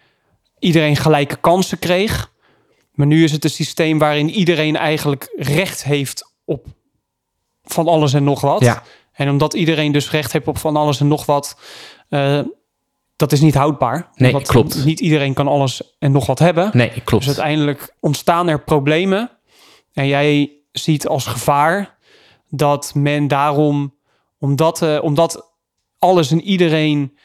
Speaker 2: iedereen gelijke kansen kreeg. Maar nu is het een systeem waarin iedereen eigenlijk recht heeft op van alles en nog wat.
Speaker 1: Ja.
Speaker 2: En omdat iedereen dus recht heeft op van alles en nog wat, eh, dat is niet houdbaar.
Speaker 1: Nee, klopt.
Speaker 2: Niet iedereen kan alles en nog wat hebben.
Speaker 1: Nee, klopt.
Speaker 2: Dus uiteindelijk ontstaan er problemen. En jij ziet als gevaar dat men daarom, omdat, eh, omdat alles en iedereen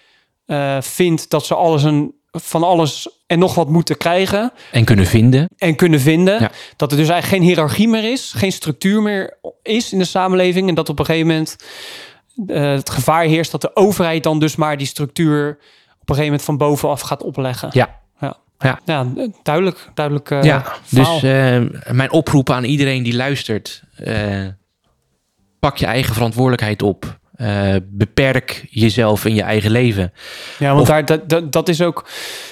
Speaker 2: eh, vindt dat ze alles en, van alles en nog wat moeten krijgen
Speaker 1: En kunnen vinden.
Speaker 2: en kunnen vinden,
Speaker 1: Ja.
Speaker 2: dat er dus eigenlijk geen hiërarchie meer is, geen structuur meer is in de samenleving. En dat op een gegeven moment eh, het gevaar heerst dat de overheid dan dus maar die structuur op een gegeven moment van bovenaf gaat opleggen.
Speaker 1: Ja.
Speaker 2: Ja,
Speaker 1: Ja.
Speaker 2: duidelijk. duidelijk eh,
Speaker 1: ja, dus eh, mijn oproep aan iedereen die luistert. eh, pak je eigen verantwoordelijkheid op. Beperk jezelf in je eigen leven.
Speaker 2: Ja, want
Speaker 1: Of-
Speaker 2: daar, dat, dat, dat is ook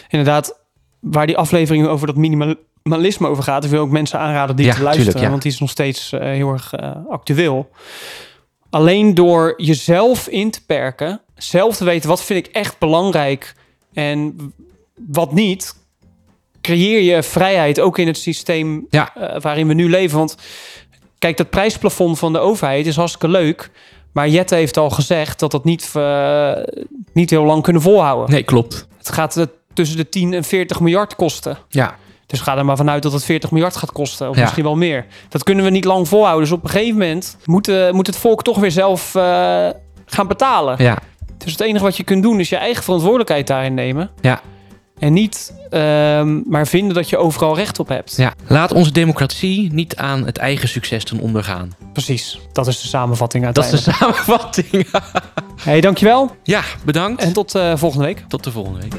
Speaker 2: inderdaad waar die aflevering over dat minimalisme over gaat. Ik wil ook mensen aanraden die
Speaker 1: Ja,
Speaker 2: te luisteren,
Speaker 1: tuurlijk, ja.
Speaker 2: want die is nog steeds heel erg actueel. Alleen door jezelf in te perken, zelf te weten wat vind ik echt belangrijk en wat niet, creëer je vrijheid ook in het systeem
Speaker 1: Ja.
Speaker 2: eh, waarin we nu leven. Want kijk, dat prijsplafond van de overheid is hartstikke leuk. Maar Jette heeft al gezegd dat dat niet, eh, niet heel lang kunnen volhouden.
Speaker 1: Nee, klopt.
Speaker 2: Het gaat tussen de 10 en 40 miljard kosten.
Speaker 1: Ja,
Speaker 2: Dus ga er maar vanuit dat het 40 miljard gaat kosten. Of
Speaker 1: Ja.
Speaker 2: misschien wel meer. Dat kunnen we niet lang volhouden. Dus op een gegeven moment moet, eh, moet het volk toch weer zelf gaan betalen.
Speaker 1: ja,
Speaker 2: Dus het enige wat je kunt doen is je eigen verantwoordelijkheid daarin nemen.
Speaker 1: ja,
Speaker 2: En niet ehm, maar vinden dat je overal recht op hebt.
Speaker 1: ja. Laat onze democratie niet aan het eigen succes ten ondergaan.
Speaker 2: Precies. Dat is de samenvatting
Speaker 1: Dat is
Speaker 2: uiteindelijk.
Speaker 1: de samenvatting.
Speaker 2: Hey, dankjewel.
Speaker 1: ja, bedankt.
Speaker 2: En tot eh, volgende week.
Speaker 1: tot de volgende week.